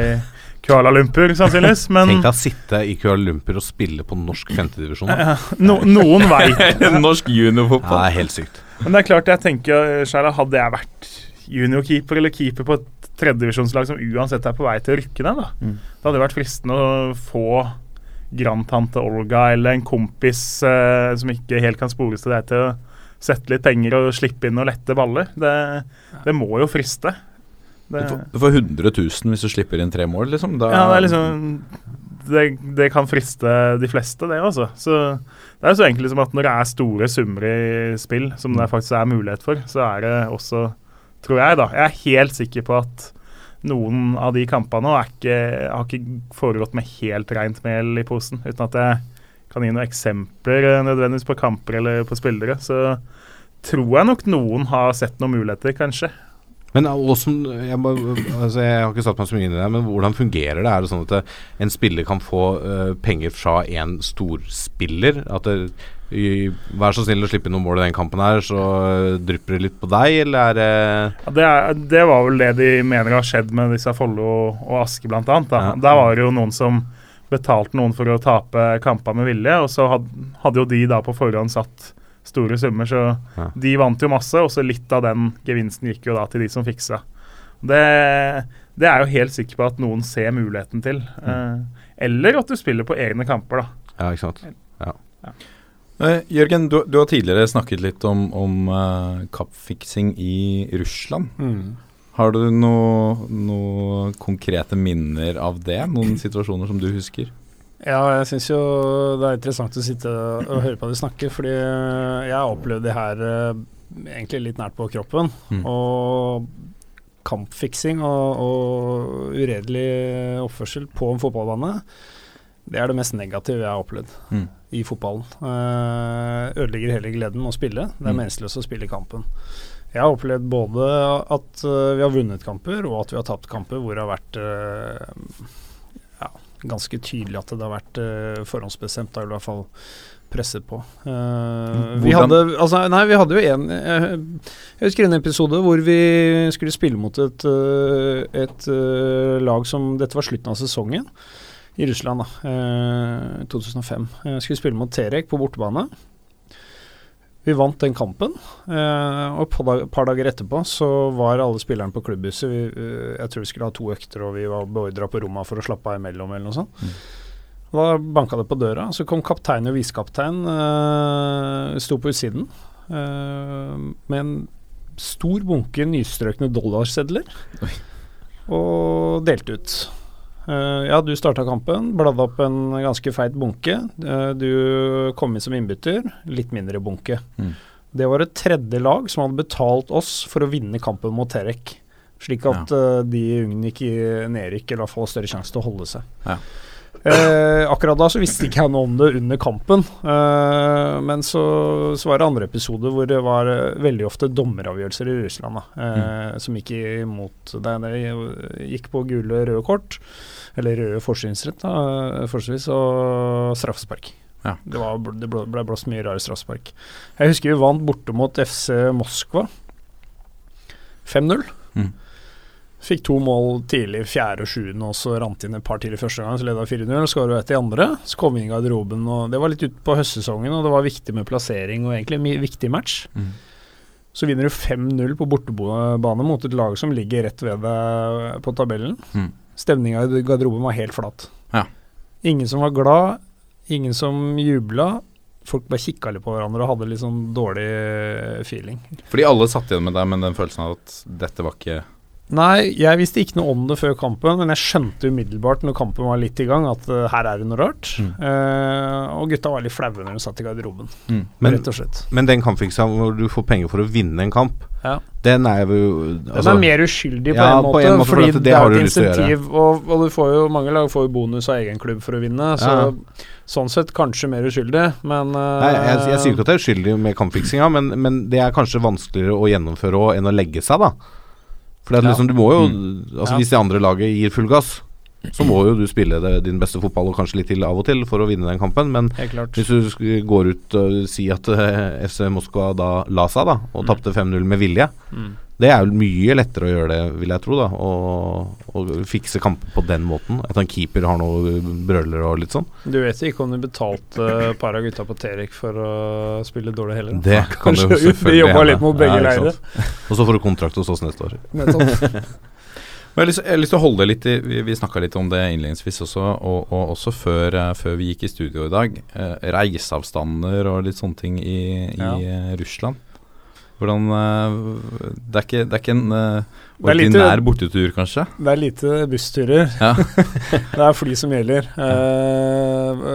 Kuala Lumpur, sannsynligvis. Men Tenk deg å sitte i Kuala Lumpur og spille på norsk femtedivisjon. da. no, noen veit Norsk Ja, juniorfotball. det er helt sykt. Men det er klart, jeg tenker selv, hadde jeg vært juniorkeeper eller keeper på et tredjedivisjonslag som uansett er på vei til å rykke ned, da. Mm. Det hadde vært fristende å få grandtante Olga eller en kompis eh, som ikke helt kan spores til deg, til å sette litt penger og slippe inn og lette baller. Det, det må jo friste. Det, Du får, du får 100 000 hvis du slipper inn tre mål, liksom. Da, ja, det er liksom det, det kan friste de fleste, det, altså. Så det er så enkelt som at når det er store summer i spill, som det faktisk er mulighet for, så er det også, tror jeg, da Jeg er helt sikker på at noen av de kampene nå ikke, har ikke foregått med helt rent mel i posen, uten at jeg kan gi noen eksempler eh, nødvendigvis på kamper eller på spillere. Så tror jeg nok noen har sett noen muligheter, kanskje. Men også, jeg, altså jeg har ikke satt meg så mye inn i det, men hvordan fungerer det? Er det sånn at en spiller kan få uh, penger fra en storspiller? At det, Vær så snill å slippe inn noen mål i den kampen her, så øh, drypper det litt på deg, eller er det Ja, det, er, det var vel det de mener har skjedd med disse Follo og, og Aske, blant annet. Da. Ja. Der var det jo noen som betalte noen for å tape kamper med vilje, og så had, hadde jo de da på forhånd satt store summer, så Ja. de vant jo masse, og så litt av den gevinsten gikk jo da til de som fiksa. Det, det er jo helt sikker på at noen ser muligheten til. Eh, eller at du spiller på egne kamper, da. Ja, ikke sant? Eh, Jørgen, du, du har tidligere snakket litt om, om uh, kappfiksing i Russland. Mm. Har du noen noe konkrete minner av det? Noen situasjoner som du husker? Ja, jeg syns jo det er interessant å sitte og høre på deg snakke, fordi jeg har opplevd det her uh, egentlig litt nært på kroppen. Mm. Og kampfiksing og, og uredelig oppførsel på en fotballbane, det er det mest negative jeg har opplevd Mm. i fotballen. Eh, ødelegger hele gleden med å spille. Det er Mm. meningsløst å spille kampen. Jeg har opplevd både at eh, vi har vunnet kamper, og at vi har tapt kamper hvor det har vært eh, ja, ganske tydelig at det har vært forhåndsbestemt, da, i hvert fall presset på. Uh, vi, hadde, altså, nei, vi hadde jo en jeg, jeg husker en episode hvor vi skulle spille mot et, et eh, lag som Dette var slutten av sesongen i Russland, da. eh, 2005. Eh, skulle spille mot Terek på bortebane. Vi vant den kampen, eh, og et par, dag, par dager etterpå så var alle spillerne på klubbhuset. Vi, eh, jeg tror vi skulle ha to økter, og vi var beordra på rommet for å slappe av imellom, eller noe sånt. Mm. Da banka det på døra, så kom kaptein og visekaptein, sto på utsiden eh, med en stor bunke nystrøkne dollarsedler og delte ut. Eh, ja, du starta kampen, bladde opp en ganske feit bunke. Eh, du kom inn som innbytter, litt mindre bunke. Mm. Det var et tredje lag som hadde betalt oss for å vinne kampen mot Terek. Slik at ja. de unngikk nedrykk, eller få større sjanse til å holde seg. Ja. Eh, akkurat da så visste ikke jeg noe om det under kampen, eh, men så, så var det andre episoder hvor det var eh, veldig ofte dommeravgjørelser i Russland da, eh, som gikk imot deg. Det gikk på gule røde kort, eller røde forsynsrett, eh, forholdsvis, og straffespark. Ja. Det, var, det ble, ble blåst mye rare straffespark. Jeg husker vi vant borte mot FC Moskva. 5-0. Mm. Fikk to mål tidlig, fjerde og sjuende, og så rant inn et par til i første gang. Så leda 4-0, skåra ett i andre. Så kom vi inn i garderoben, og det var litt ut på høstsesongen, og det var viktig med plassering og egentlig en viktig match. Mm. Så vinner du 5-0 på bortebane mot et lag som ligger rett ved deg på tabellen. Mm. Stemninga i garderoben var helt flat. Ja. Ingen som var glad, ingen som jubla. Folk bare kikka litt på hverandre og hadde litt sånn dårlig feeling. Fordi alle satt igjen med deg med den følelsen av at dette var ikke Nei, jeg visste ikke noe om det før kampen, men jeg skjønte umiddelbart når kampen var litt i gang, at uh, her er det noe rart. Mm. Uh, og gutta var litt flaue når de satt i garderoben, mm. Men, rett og slett. men den kampfiksa hvor du får penger for å vinne en kamp, Ja. den er jo Den altså, er mer uskyldig på ja, en på måte, en måte, for fordi det det, har er du lyst til å gjøre. insentiv, og, og du får jo, mange lag får jo bonus av egen klubb for å vinne, så Ja. sånn sett kanskje mer uskyldig, men uh, Nei, jeg, jeg sier ikke at det er uskyldig med kampfiksinga, men, men det er kanskje vanskeligere å gjennomføre òg enn å legge seg, da. For det er liksom, du må jo Altså Ja. Hvis det andre laget gir full gass, så må jo du spille det, din beste fotball og kanskje litt til av og til for å vinne den kampen, men hvis du går ut og sier at eh, FC Moskva da la seg, da, og Mm. tapte 5-0 med vilje, Mm. Det er jo mye lettere å gjøre det, vil jeg tro, da. Å fikse kamper på den måten. At en keeper har noe brøler og litt sånn. Du vet ikke om du betalte et par av gutta på Terek for å spille dårlig heller? da? Det kan Kanskje jo de jobba litt mot begge Ja, leirer. Og så får du kontrakt hos oss neste år. Men jeg har lyst, jeg har lyst til å holde litt i Vi, vi snakka litt om det innledningsvis også, og, og også før, eh, før vi gikk i studio i dag. Eh, reiseavstander og litt sånne ting i, i Ja. Russland. Hvordan eh, det, er ikke, det er ikke en eh, ordinær bortetur, kanskje? Det er lite bussturer. Ja. det er fly som gjelder. Eh,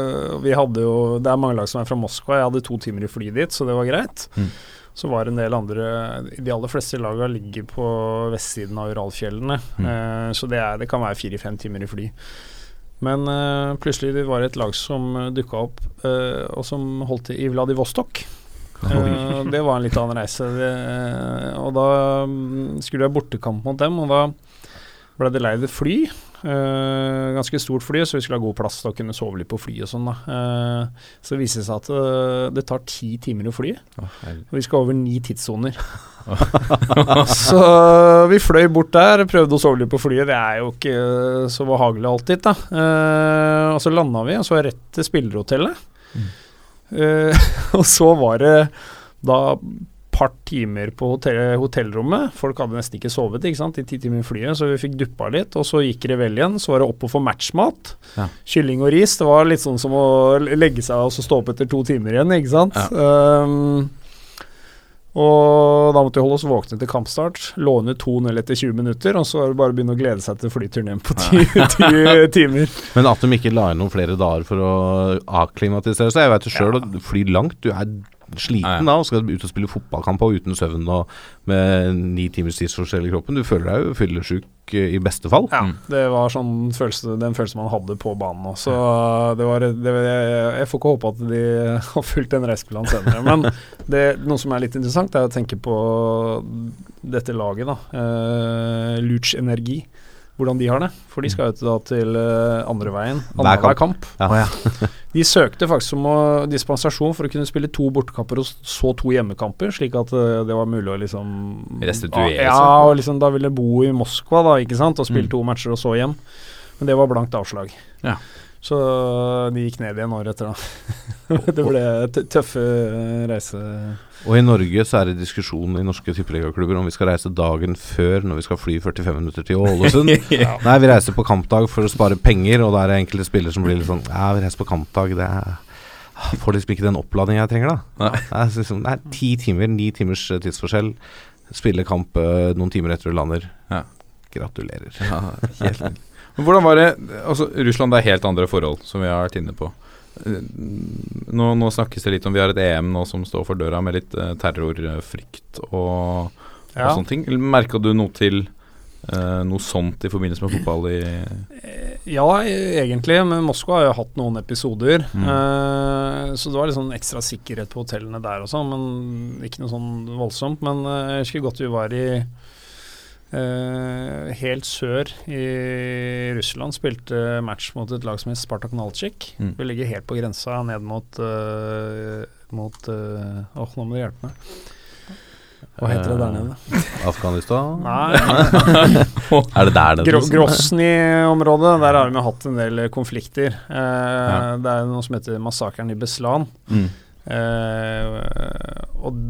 vi hadde jo Det er mange lag som er fra Moskva. Jeg hadde to timer i fly dit, så det var greit. Mm. Så var det en del andre De aller fleste lagene ligger på vestsiden av Uralfjellene. Mm. Uh, så det, er, det kan være fire-fem timer i fly. Men uh, plutselig det var et lag som uh, dukka opp, og som holdt til i Vladivostok. Eh, det var en litt annen reise. Det, og da mm, skulle jeg bortekamp mot dem, og da ble det leid et fly. Uh, ganske stort fly, så vi skulle ha god plass til å kunne sove litt på fly og sånn. da. Uh, så viser det seg at uh, det tar ti timer å fly, oh, og vi skal over ni tidssoner. så vi fløy bort der, prøvde å sove litt på flyet. Det er jo ikke eh, så behagelig alltid, da. Eh, og så landa vi, og så rett til spillerhotellet. Mm. Eh, og så var det da par timer på hotell, hotellrommet. Folk hadde nesten ikke sovet ikke sant, i ti timer i flyet, så vi fikk duppa litt. Og så gikk det vel igjen. Så var det opp og få matchmat. Ja. Kylling og ris. Det var litt sånn som å legge seg og så stå opp etter to timer igjen, ikke sant. Ja. Um, Og da måtte vi holde oss våkne til kampstart. Låne 2-0 etter 20 minutter, og så var det bare å begynne å glede seg til flyturen hjem på ti, ti timer. Men at de ikke la inn noen flere dager for å akklimatisere seg Jeg vet jo sjøl, å fly langt Du er sliten da og skal ut og spille fotballkamp og uten søvn og med ni timers tidsforskjell i kroppen. Du føler deg jo fyllesyk eh, i beste fall. Ja, det var sånn følelse, den følelsen man hadde på banen òg. Så det var, det, jeg, jeg får ikke håpe at de har fulgt den reiseplanen senere. Men det, noe som er litt interessant, er å tenke på dette laget, da. Uh, Luch Energi hvordan de har det. For de skal jo da til uh, andre veien, annenhver kamp. Ja. Oh, ja. de søkte faktisk om å, dispensasjon for å kunne spille to bortekamper og så to hjemmekamper, slik at uh, det var mulig å liksom Restituere Ja, og liksom da ville bo i Moskva, da, ikke sant, og spille mm. to matcher og så hjem. Men det var blankt avslag. Ja. Så de gikk ned igjen året etter, da. det ble tøffe reise... Og i Norge så er det diskusjon i norske tippeligaklubber om vi skal reise dagen før når vi skal fly 45 minutter til Ålesund. ja. Nei, vi reiser på kampdag for å spare penger, og da er det enkelte spillere som blir litt sånn Ja, vi reiser på kampdag, det er ah, Får liksom ikke den oppladningen jeg trenger, da. Nei. Det er liksom, det er ti timer, ni timers eh, tidsforskjell. Spille kamp noen timer etter du lander. Ja. Gratulerer. Ja, helt hvordan var det Altså, Russland det er helt andre forhold, som vi har vært inne på. Nå, nå, snakkes det litt om vi har et EM nå som står for døra, med litt uh, terrorfrykt og, ja. og sånne ting. Merka du noe til uh, noe sånt i forbindelse med fotball i Ja, egentlig. Men Moskva har jo hatt noen episoder. Mm. Uh, så det var litt sånn ekstra sikkerhet på hotellene der og sånn, men ikke noe sånn voldsomt. Men jeg husker godt vi var i Uh, helt sør i Russland spilte match mot et lag som het Spartak Nalchik. Mm. Vi ligger helt på grensa ned mot uh, Mot uh, oh, nå må du hjelpe meg. Hva heter det der nede? Afghanistan? Nei. er det der nede? Gro Grosny-området. Der har vi hatt en del konflikter. Ja. Det er noe som heter massakren i Beslan. Mm. og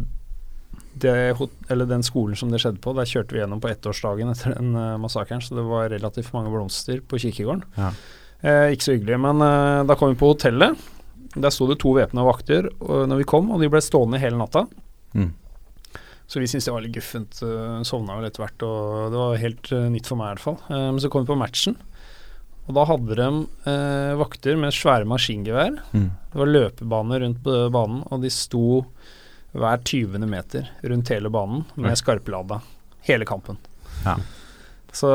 det, den skolen som det skjedde på, der kjørte vi gjennom på ettårsdagen etter den uh, massakren, så det var relativt mange blomster på kirkegården. Ja. Eh, ikke så hyggelig. Men eh, da kom vi på hotellet. Der sto det to væpna vakter og, når vi kom, og de ble stående hele natta. Mm. Så vi syntes det var litt guffent. Uh, sovna vel etter hvert, og det var helt uh, nytt for meg i hvert fall. men så kom vi på matchen. Og da hadde de vakter med svære maskingevær. Mm. Det var løpebane rundt banen, og de sto hver 20. meter rundt hele banen med skarplada hele kampen. Ja. Så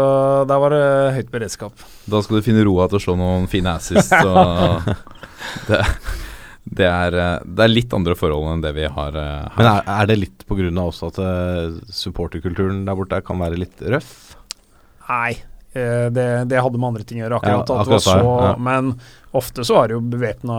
der var det høyt beredskap. Da skal du finne roa til å slå noen fine assist. det, det, er, det, er, litt andre forhold enn det vi har uh, her. Men er, er det litt pga. også at uh, supporterkulturen der borte kan være litt røff? Nei, det, det, hadde med andre ting å gjøre. Akkurat, ja, akkurat så, ja. Men Ofte så er det jo bevæpna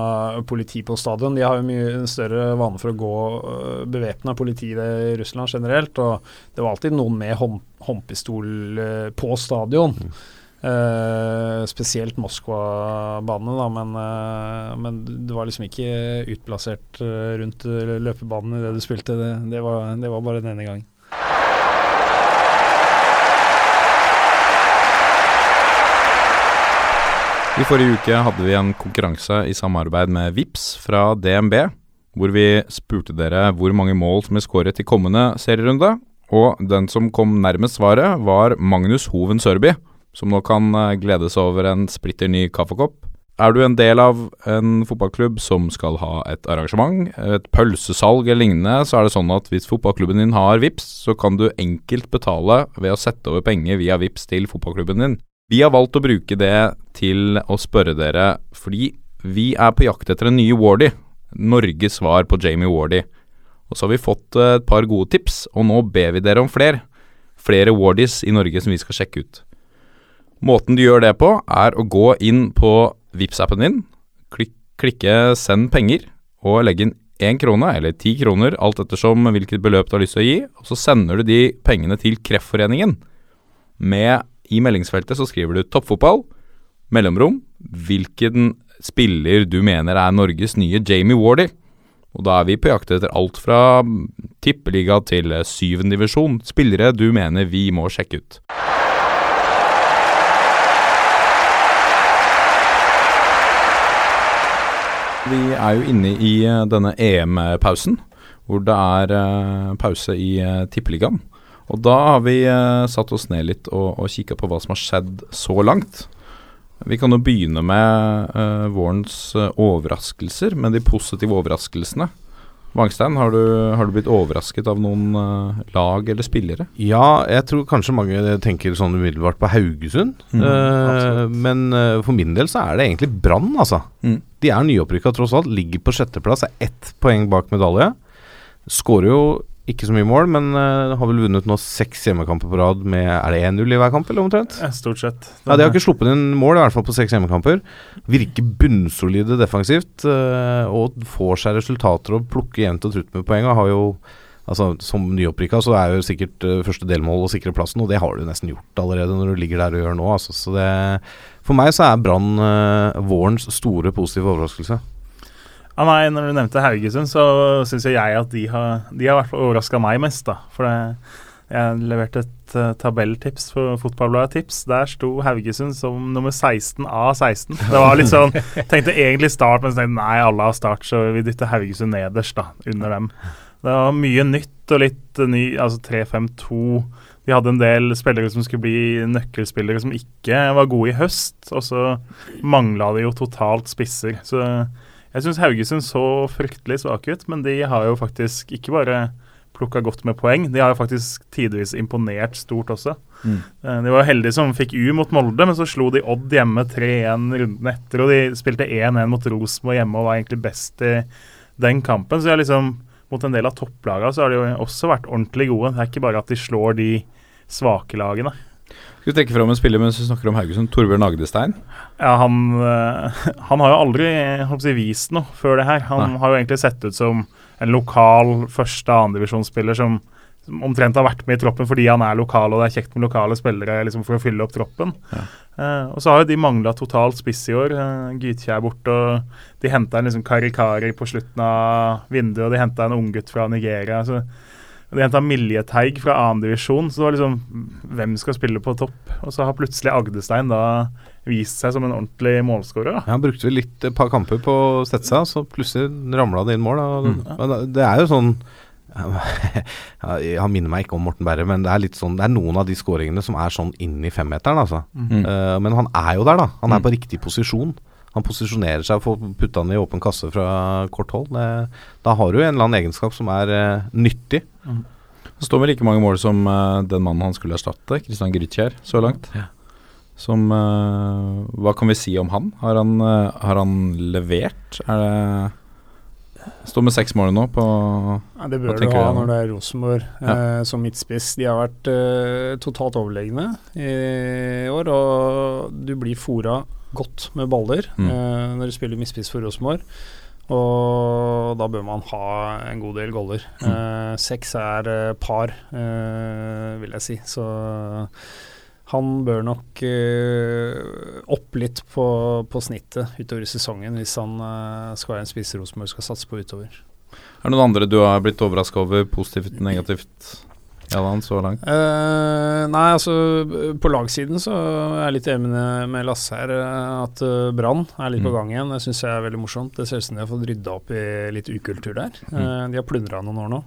politi på stadion. De har jo mye større vane for å gå uh, bevæpna politi i Russland generelt. Og det var alltid noen med hånd, håndpistol uh, på stadion. Mm. Uh, spesielt Moskva-banene, da, men, uh, men det var liksom ikke utplassert rundt løpebanen i det du spilte. Det, det, var, det var bare denne gangen. I forrige uke hadde vi en konkurranse i samarbeid med VIPS fra DNB, hvor vi spurte dere hvor mange mål som er skåret i kommende serierunde. Og den som kom nærmest svaret, var Magnus Hoven Sørby, som nå kan gledes glede seg over en splitter ny kaffekopp. Er du en del av en fotballklubb som skal ha et arrangement, et pølsesalg eller lignende, så er det sånn at hvis fotballklubben din har VIPS, så kan du enkelt betale ved å sette over penger via VIPS til fotballklubben din. Vi har valgt å bruke det til å spørre dere fordi vi er på jakt etter en ny Wardy. Norges svar på Jamie Wardy. Og så har vi fått eh, et par gode tips, og nå ber vi dere om flere. Flere Wardies i Norge som vi skal sjekke ut. Måten du gjør det på, er å gå inn på vips appen din, klik klikke 'send penger' og legge inn én krone eller ti kroner, alt ettersom hvilket beløp du har lyst til å gi, og så sender du de pengene til Kreftforeningen med i meldingsfeltet så skriver du toppfotball, mellomrom, hvilken spiller du mener er Norges nye Jamie Wardy. Og da er vi på jakt etter alt fra tippeliga til syvendedivisjon. Spillere du mener vi må sjekke ut. Vi er jo inne i denne EM-pausen. hvor det er eh, pause i uh, Tippeligaen. Og da har vi uh, satt oss ned litt og, og kikka på hva som har skjedd så langt. Vi kan jo begynne med uh, vårens overraskelser, med de positive overraskelsene. Vangstein, har, har, du blitt overrasket av noen uh, lag eller spillere? Ja, jeg tror kanskje mange tenker sånn umiddelbart på Haugesund. Mm, uh, men uh, for min del så er det egentlig Brann, altså. Mm. De er nyopprykka tross alt. Ligger på sjetteplass, er ett poeng bak medalje. Skårer jo ikke så mye mål, men uh, har vel vunnet nå seks hjemmekamper på rad med Er det 1-0 i hver kamp, eller omtrent? Ja, stort sett. Ja, De har ikke sluppet inn mål, i hvert fall på seks hjemmekamper. Virker bunnsolide defensivt uh, og får seg resultater og plukker jevnt og trutt med poeng. Og har jo Altså Som nyopprykka så er jo sikkert uh, første delmål å sikre plassen, og det har du nesten gjort allerede når du ligger der og gjør nå. Altså. Så det, for meg så er Brann vårens store positive overraskelse. Ja, nei, når du nevnte Haugesund, så syns jeg at de har, de har overraska meg mest. da. For det, jeg leverte et uh, tabelltips på Fotballbladet Tips. Der sto Haugesund som nummer 16 av 16. Det var litt sånn Tenkte egentlig Start, men så tenkte nei, alle har Start, så vi dytter Haugesund nederst, da, under dem. Det var mye nytt og litt ny, altså 3-5-2. De hadde en del spillere som skulle bli nøkkelspillere som ikke var gode i høst, og så mangla de jo totalt spisser. Så jeg syns Haugesund så fryktelig svake ut, men de har jo faktisk ikke bare plukka godt med poeng, de har jo faktisk tidvis imponert stort også. Mm. Eh, de var heldige som fikk U mot Molde, men så slo de Odd hjemme 3-1 runden etter. Og de spilte 1-1 mot Rosenborg hjemme og var egentlig best i den kampen. Så jeg liksom, mot en del av topplagene så har de jo også vært ordentlig gode. Det er ikke bare at de slår de svake lagene. Skal vi trekke fram en spiller mens vi snakker om Haugesund? Torbjørn Agdestein? Ja, han, uh, han har jo aldri si, vist noe før det her. Han Nei. har jo egentlig sett ut som en lokal første- og andredivisjonsspiller som, som omtrent har vært med i troppen fordi han er lokal og det er kjekt med lokale spillere liksom, for å fylle opp troppen. Ja. Uh, og så har jo de mangla totalt spiss i år. Uh, Gytkjær er borte, og de henta en liksom Karikari på slutten av vinduet, og de henta en unggutt fra Nigeria. så de henta Miljeteig fra annendivisjon, så det var liksom Hvem skal spille på topp? Og så har plutselig Agdestein da vist seg som en ordentlig målskårer. Ja, han brukte vel litt et par kamper på å sette seg, så plutselig ramla det inn mål. Mm. Men det er jo sånn Han minner meg ikke om Morten Berre, men det er litt sånn Det er noen av de skåringene som er sånn inn i femmeteren, altså. Mm. Uh, men han er jo der, da. Han er mm. på riktig posisjon han posisjonerer seg for å putte han i åpen kasse fra kort hold. Det, da har du en eller annen egenskap som er uh, nyttig. Mm. Det står vel like mange mål som uh, den mannen han skulle erstatte, Kristian Grytkjær, så langt. Ja. Som uh, Hva kan vi si om han? Har han, har han levert? Er det Står med seks mål nå på ja, Det bør du ha når det er Rosenborg ja. eh, som midtspiss. De har vært eh, totalt overlegne i år, og du blir fora godt med baller mm. eh, når du spiller misspiss for Rosenborg. Og da bør man ha en god del goller. Mm. Eh, seks er eh, par, eh, vil jeg si. Så han bør nok uh, opp litt på, på, snittet utover i sesongen hvis han uh, skal være en spiss Rosenborg skal satse på utover. Er det noen andre du har blitt overraska over, positivt, negativt? Jallan, så langt? Uh, nei, altså på lagsiden så er jeg litt enig med Lasse her. Eh, at uh, Brann er litt mm. på gang igjen. Det syns jeg er veldig morsomt. Det ser ut som de har fått rydda opp i litt ukultur der. Mm. Uh, de har plundra noen år nå.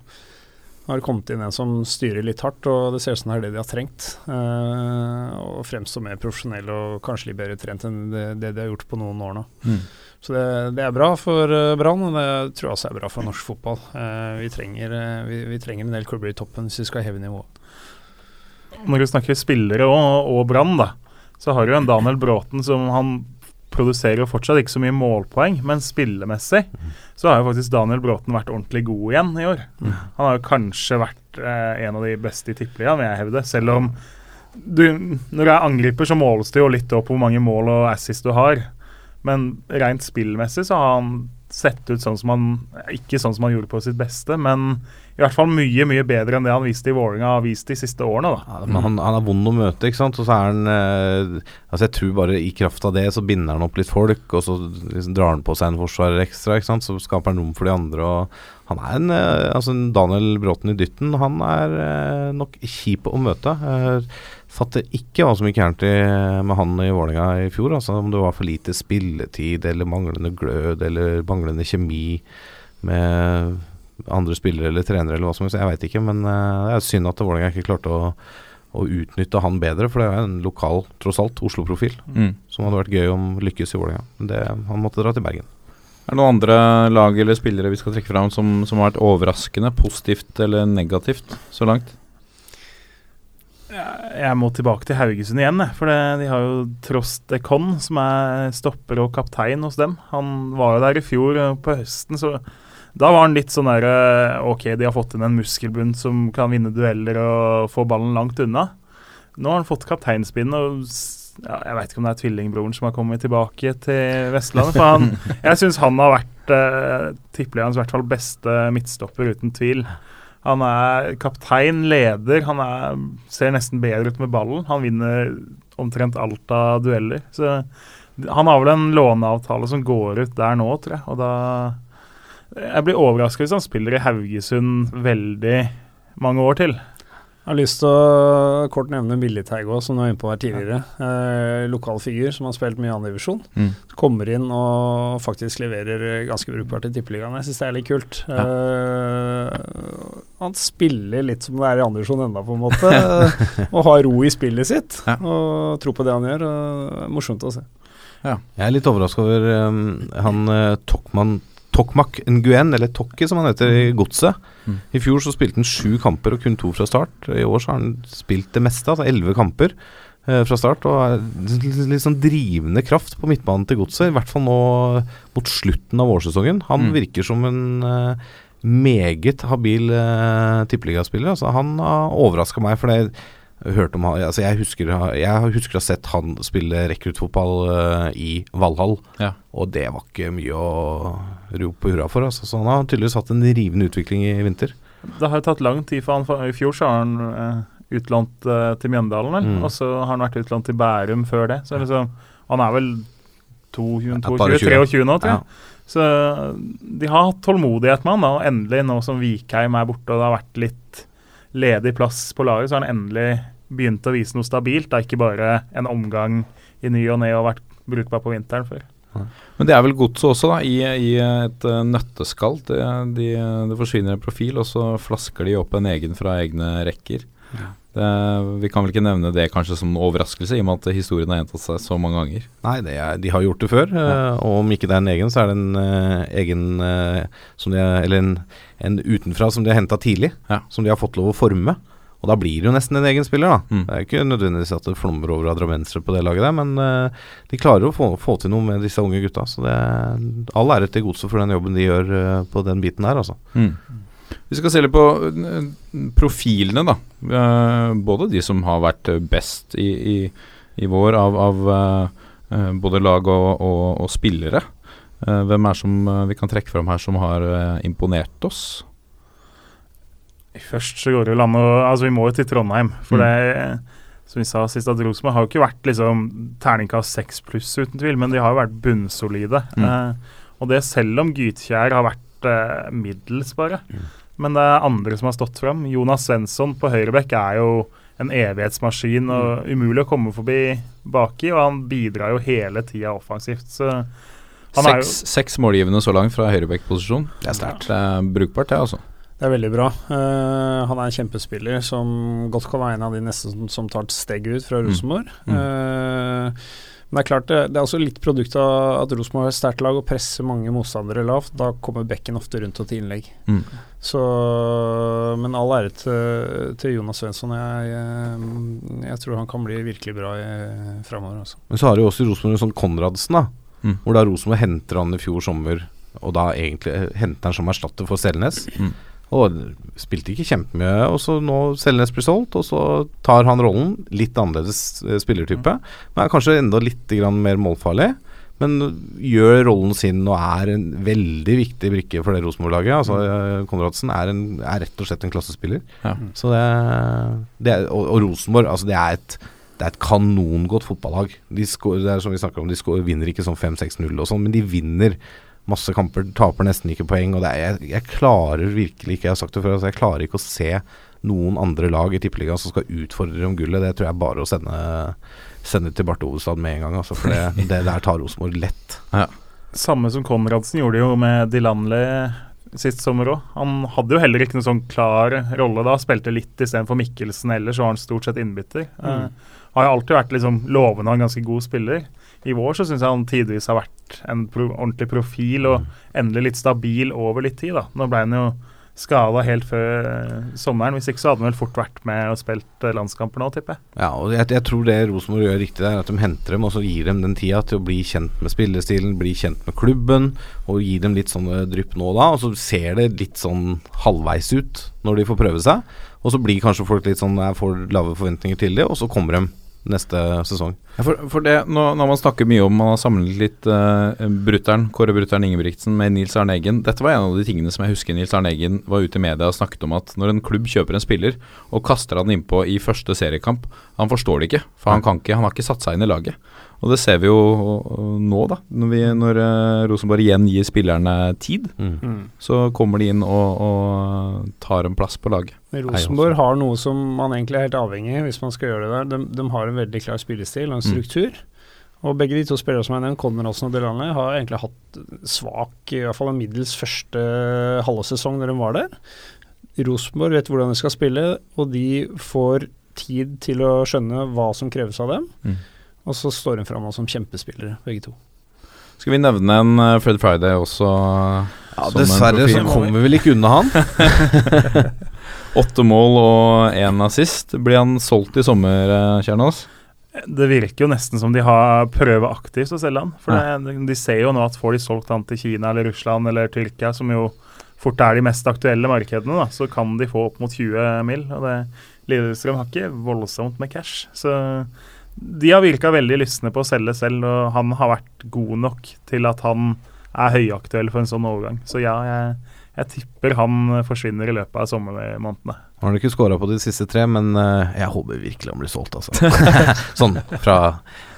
Det har kommet inn en som styrer litt hardt, og det ser ut som det er det de har trengt. Uh, og fremstår mer profesjonell og kanskje litt bedre trent enn det, det de har gjort på noen år nå. Mm. Så det, det, er bra for uh, Brann, og det tror jeg også er bra for norsk fotball. Uh, vi, trenger, uh, vi, vi, trenger, en del klubber i toppen hvis vi skal heve nivået. Når du snakker spillere og, og Brann, så har du en Daniel Bråten som han produserer jo fortsatt ikke så mye målpoeng, men spillemessig så har jo faktisk Daniel Bråten vært ordentlig god igjen i år. Mm. Han har jo kanskje vært eh, en av de beste i tippeligaen, vil jeg hevde. Selv om du, når du er angriper, så måles det jo litt opp hvor mange mål og assist du har. Men rent spillmessig så har han sett ut sånn som han Ikke sånn som han gjorde på sitt beste, men i hvert fall mye mye bedre enn det han viste i Vålerenga har vist de siste årene. da. Ja, han, han, er vond å møte, ikke sant. Og så er han eh, altså Jeg tror bare i kraft av det så binder han opp litt folk, og så liksom drar han på seg en forsvarer ekstra, ikke sant. Så skaper han rom for de andre. og Han er en eh, altså Daniel Bråten i dytten. Han er eh, nok kjip å møte. Eh, fatter ikke hva som gikk gærent med han i Vålerenga i fjor. Altså Om det var for lite spilletid eller manglende glød eller manglende kjemi med andre spillere eller trenere eller hva som helst. Jeg veit ikke, men uh, det er synd at Vålerenga ikke klarte å, å, utnytte han bedre. For det er en lokal, tross alt, Oslo-profil mm. som hadde vært gøy om lykkes i Vålerenga. Han måtte dra til Bergen. Er det noen andre lag eller spillere vi skal trekke fram som, som har vært overraskende, positivt eller negativt så langt? Jeg må tilbake til Haugesund igjen, for de har jo Trost Ekon, som er stopper og kaptein hos dem. Han var jo der i fjor på høsten, så da var han litt sånn der eh, Ok, de har fått inn en muskelbunt som kan vinne dueller og få ballen langt unna. Nå har han fått kapteinspinn, og ja, jeg veit ikke om det er tvillingbroren som har kommet tilbake til Vestlandet. For han, jeg syns han har vært eh, tippeligaens i hvert fall beste midtstopper, uten tvil. Han er kaptein, leder. Han er, ser nesten bedre ut med ballen. Han vinner omtrent alt av dueller. Så han har vel en låneavtale som går ut der nå, tror jeg. Og da Jeg blir overraska hvis han spiller i Haugesund veldig mange år til. Jeg har lyst til å kort nevne Militeig òg, som du var inne på her tidligere. Eh, lokal figur som har spilt mye annen divisjon. Mm. Kommer inn og faktisk leverer ganske brukbart i Tippeligaen. Jeg syns det er litt kult. Ja. Eh, han spiller litt som det er i andre divisjon ennå, på en måte. og har ro i spillet sitt. Ja. Og tro på det han gjør. Og morsomt å se. Ja. Jeg er litt overraska over um, han uh, Tokman Tokmak Nguyen, eller Tokki som han heter i mm. Godset. Mm. I fjor så spilte han sju kamper og kun to fra start. I år så har han spilt det meste, altså elleve kamper eh, fra start. Og er litt sånn drivende kraft på midtbanen til Godset, i hvert fall nå mot slutten av vårsesongen. Han mm. virker som en eh, meget habil eh, tippeligaspiller. Altså, han har overraska meg, for det hørt om han altså jeg, husker, jeg husker å ha sett han spille rekruttfotball uh, i Valhall, ja. og det var ikke mye å rope hurra for. Altså. Så han har tydeligvis hatt en rivende utvikling i vinter. Det har jo tatt lang tid for han. For I fjor så har han uh, utlånt uh, til Mjøndalen, mm. og så har han vært utlånt til Bærum før det. Så liksom, han er vel 22-23 nå, tror jeg. Ja. Så de har hatt tålmodighet med han, da, og endelig, nå som Vikheim er borte og det har vært litt ledig plass på laget, så har han endelig begynt å vise noe stabilt. Det er ikke bare en omgang i ny og ne og vært brukbar på vinteren før. Men det er vel godset også, da, i, i et uh, nøtteskall. Det, de, det forsvinner en profil, og så flasker de opp en egen fra egne rekker. Ja. Det, vi kan vel ikke nevne det kanskje som en overraskelse, i og med at historien har gjentatt seg så mange ganger. Nei, er, de har gjort det før, ja. uh, og om ikke det er en egen, så er det en uh, egen som de er, Eller en, en, utenfra som de har henta tidlig, ja. som de har fått lov å forme. Og da blir det jo nesten en egen spiller, da. Mm. Det er ikke nødvendigvis at det flommer over av drammensere på det laget der, men uh, de klarer å få, få, til noe med disse unge gutta. Så det er all ære til godset for den jobben de gjør uh, på den biten der, altså. Mm. Vi skal se litt på uh, profilene, da. både de som har vært best i, i, i vår av, av både lag og, og, og spillere. hvem er som vi kan trekke fram her som har imponert oss? Først så går det jo an å Altså, vi må jo til Trondheim. For mm. det, som vi sa sist, at Rosenborg har jo ikke vært liksom terningkast seks pluss, uten tvil, men de har jo vært bunnsolide. Mm. Eh, og det selv om Gytkjær har vært eh, middels, bare. Mm. Men det er andre som har stått fram. Jonas Svensson på høyrebekk er jo en evighetsmaskin og mm. umulig å komme forbi baki, og han bidrar jo hele tida offensivt. Så seks, seks målgivende så langt fra høyrebekkposisjon. Det er sterkt. Det er brukbart, det, altså. Det er veldig bra. Uh, han er en kjempespiller som godt kan være en av de neste som, som tar et steg ut fra mm. Rosenborg. Mm. Uh, men det er klart det, det, er også litt produkt av at Rosenborg har et sterkt lag og presser mange motstandere lavt. Da kommer bekken ofte rundt og til innlegg. Mm. Så, men all ære til, til Jonas Svensson. Jeg, jeg, jeg, tror han kan bli virkelig bra framover. Altså. Men så har du også Rosenborg en sånn Konradsen, da. Mm. Hvor da Rosenborg henter han i fjor sommer, og da egentlig henter han som erstatter for Selnes. Mm. Og spilte ikke kjempemye. Og så nå Selnes blir solgt, og så tar han rollen. Litt annerledes eh, spillertype. Men er kanskje enda litt mer målfarlig. Men gjør rollen sin og er en veldig viktig brikke for det Rosenborg-laget. Altså, mm. Konradsen er, en, er, rett og slett en klassespiller. Ja. Så det, det er, og, og, Rosenborg, altså det er et det er et kanongodt fotballag. De skår, det er som vi om, de skår, vinner ikke sånn 5-6-0 og sånn, men de vinner masse kamper, taper nesten ikke poeng. Og er, jeg, jeg, klarer virkelig ikke, jeg har sagt det før, altså jeg klarer ikke å se noen andre lag i Tippeligaen som skal utfordre om gullet. Det tror jeg bare å sende, sende til Barth Ovestad med en gang, altså, for det, det der tar Rosenborg lett. Ja. Samme som Konradsen gjorde jo med Dilanli sist sommer òg. Han hadde jo heller ikke noen sånn klar rolle da. Spilte litt istedenfor Mikkelsen, ellers var han stort sett innbytter. Mm. Uh, har jo alltid vært liksom lovende og en ganske god spiller. I vår så syns jeg han tidvis har vært en pro ordentlig profil og endelig litt stabil over litt tid. da. Nå ble han jo skada helt før uh, sommeren. Hvis ikke så hadde han vel fort vært med og spilt uh, landskamper nå, tipper jeg. Ja, og jeg, jeg tror det Rosenborg gjør riktig der, at de henter dem og så gir dem den tida til å bli kjent med spillestilen, bli kjent med klubben, og gir dem litt sånne drypp nå og da. Og så ser det litt sånn halvveis ut når de får prøve seg. Og så blir kanskje folk litt sånn Jeg får lave forventninger til det, og så kommer de neste sesong. Ja, for, for det, nå, når man snakker mye om Man har sammenlignet litt uh, brutteren, Kåre Brutter'n Ingebrigtsen med Nils Arne Eggen. Dette var en av de tingene som jeg husker Nils Arne Eggen var ute i media og snakket om at når en klubb kjøper en spiller og kaster han innpå i første seriekamp, han forstår det ikke. For han kan ikke, han har ikke satt seg inn i laget. Og det ser vi jo nå, da. Når, vi, når uh, Rosenborg igjen gir spillerne tid, Mm. Mm. så kommer de inn og, og tar en plass på laget. Rosenborg har noe som man egentlig er helt avhengig hvis man skal gjøre det der. De, de har en veldig klar spillestil og en Mm. struktur. Og begge de to spillere som er nevnt, Konradsen og Delaney, har egentlig hatt svak, i hvert fall en middels første halve sesong når de var der. Rosenborg vet hvordan de skal spille, og de får tid til å skjønne hva som kreves av dem. Mm. Og så står hun fram som kjempespillere, begge to. Skal vi nevne en uh, Fred Friday også? Ja, som en dessverre så kommer vi vel ikke unna han. Åtte mål og én assist. Blir han solgt i sommer, uh, Kjernås? Det virker jo nesten som de har prøver aktivt å selge han. For det, de ser jo nå at får de solgt han til Kina eller Russland eller Tyrkia, som jo fort er de mest aktuelle markedene, da, så kan de få opp mot 20 mil. Og det, Lillestrøm har ikke voldsomt med cash. Så de har virka veldig lystne på å selge selv, og han har vært god nok til at han er høyaktuell for en sånn overgang. Så ja, jeg, jeg tipper han forsvinner i løpet av sommermånedene. Han har ikke skåra på de siste tre, men eh, jeg håper virkelig han blir solgt, altså. sånn fra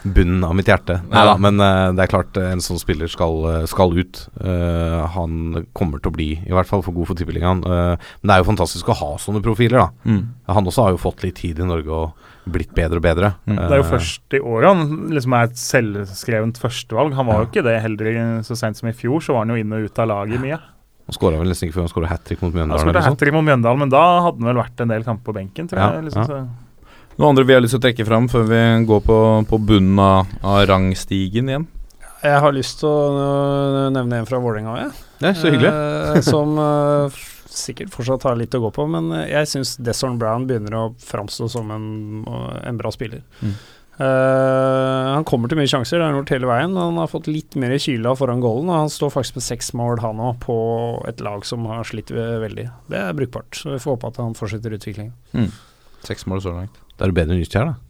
bunnen av mitt hjerte. Nei da, men eh, det er klart eh, en sånn spiller skal, skal ut. Uh, han kommer til å bli, i hvert fall for god for Tippeligaen. Uh, men det er jo fantastisk å ha sånne profiler, da. Mm. Han også har jo fått litt tid i Norge og blitt bedre og bedre. Mm. Det er jo Eh, først i år han liksom er et selvskrevent førstevalg. Han var jo ikke det heller så sent som i fjor, så var han jo inn og ut av laget mye. Han skåra vel nesten ikke før han skåra hat trick mot Mjøndalen. Han eller hat trick mot Mjøndalen, men da hadde han vel vært en del kamper på benken, tror Ja, jeg. Liksom, ja. Noe andre vi har lyst til å trekke fram før vi går på, på bunnen av, av rangstigen igjen? Jeg har lyst til å øh, nevne en fra Vålerenga, jeg. Ja, så hyggelig. Eh, som eh, f- sikkert fortsatt har litt å gå på, men eh, jeg syns Desson Brown begynner å framstå som en, en bra spiller. Mm. Uh, han kommer til mye sjanser, det har han gjort hele veien. Han har fått litt mer kyla foran goalen, og han står faktisk med seks mål, han òg, på et lag som har slitt veldig. Det er brukbart, så vi får håpe at han fortsetter utviklingen. Seks mål så langt. Da er det bedre enn Nyskjær, da.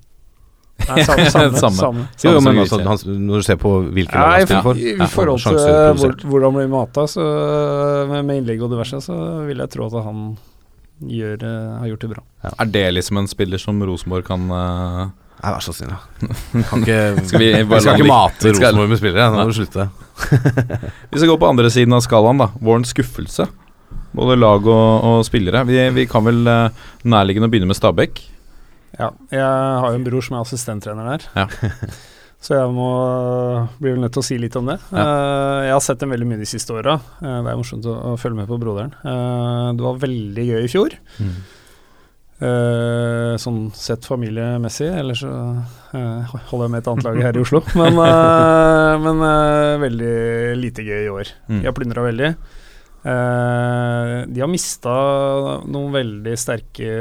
Nei, samme, samme, Samme. samme. Jo, Samme som men altså, han, når du ser på hvilke lag han spiller for i, I forhold til hvor, hvordan blir mata, så med, med innlegg og diverse, så vil jeg tro at han gjør, eh, har gjort det bra. Er det liksom en spiller som Rosenborg kan uh, Nei, vær så snill, da. Kan ikke, Skal vi vi skal ikke mate Rosenborg med spillere. Nå må du slutte. Vi skal gå på andre siden av skalaen, da. Vårens skuffelse. Både lag og, og spillere. Vi, vi kan vel uh, nærliggende begynne med Stabæk. Ja, jeg har jo en bror som er assistenttrener der. Ja. Så jeg må blir vel nødt til å si litt om det. Eh, jeg har sett dem veldig mye de siste åra. det er morsomt å, å følge med på broderen. Eh, det var veldig gøy i fjor. Mm. sånn sett familiemessig, ellers så eh, holder jeg med et annet lag her i Oslo. Men, eh, men eh, veldig lite gøy i år. Mm. De har plyndra veldig. Eh, de har mista noen veldig sterke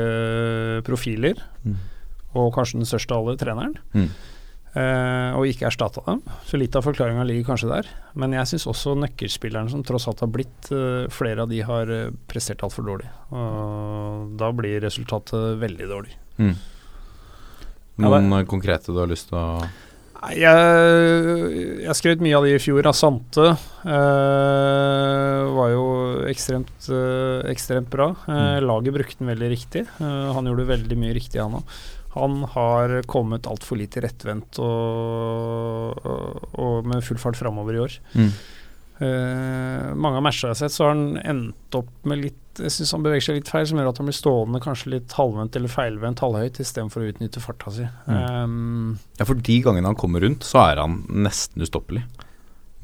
profiler, Mm. og kanskje den største av alle, treneren. Mm. Eh, og ikke erstatta dem. Så litt av forklaringa ligger kanskje der. Men jeg syns også nøkkelspillerne som tross alt har blitt, eh, flere av de har prestert altfor dårlig. Og da blir resultatet veldig dårlig. Mm. Noen ja, konkrete du har lyst til å Jeg, jeg skrøt mye av de i fjor. Asante eh, var jo ekstremt, eh, ekstremt bra. Eh, laget brukte den veldig riktig. Han gjorde veldig mye riktig, han òg. Han har kommet altfor lite rettvendt og, og, og med full fart framover i år. Mm. Eh, mange av matchene jeg har sett, så har han endt opp med litt Jeg syns han beveger seg litt feil, som gjør at han blir stående kanskje litt halvvendt eller feilvendt halvhøyt, istedenfor å utnytte farta si. Mm. Um, Ja, for de gangene han kommer rundt, så er han nesten ustoppelig.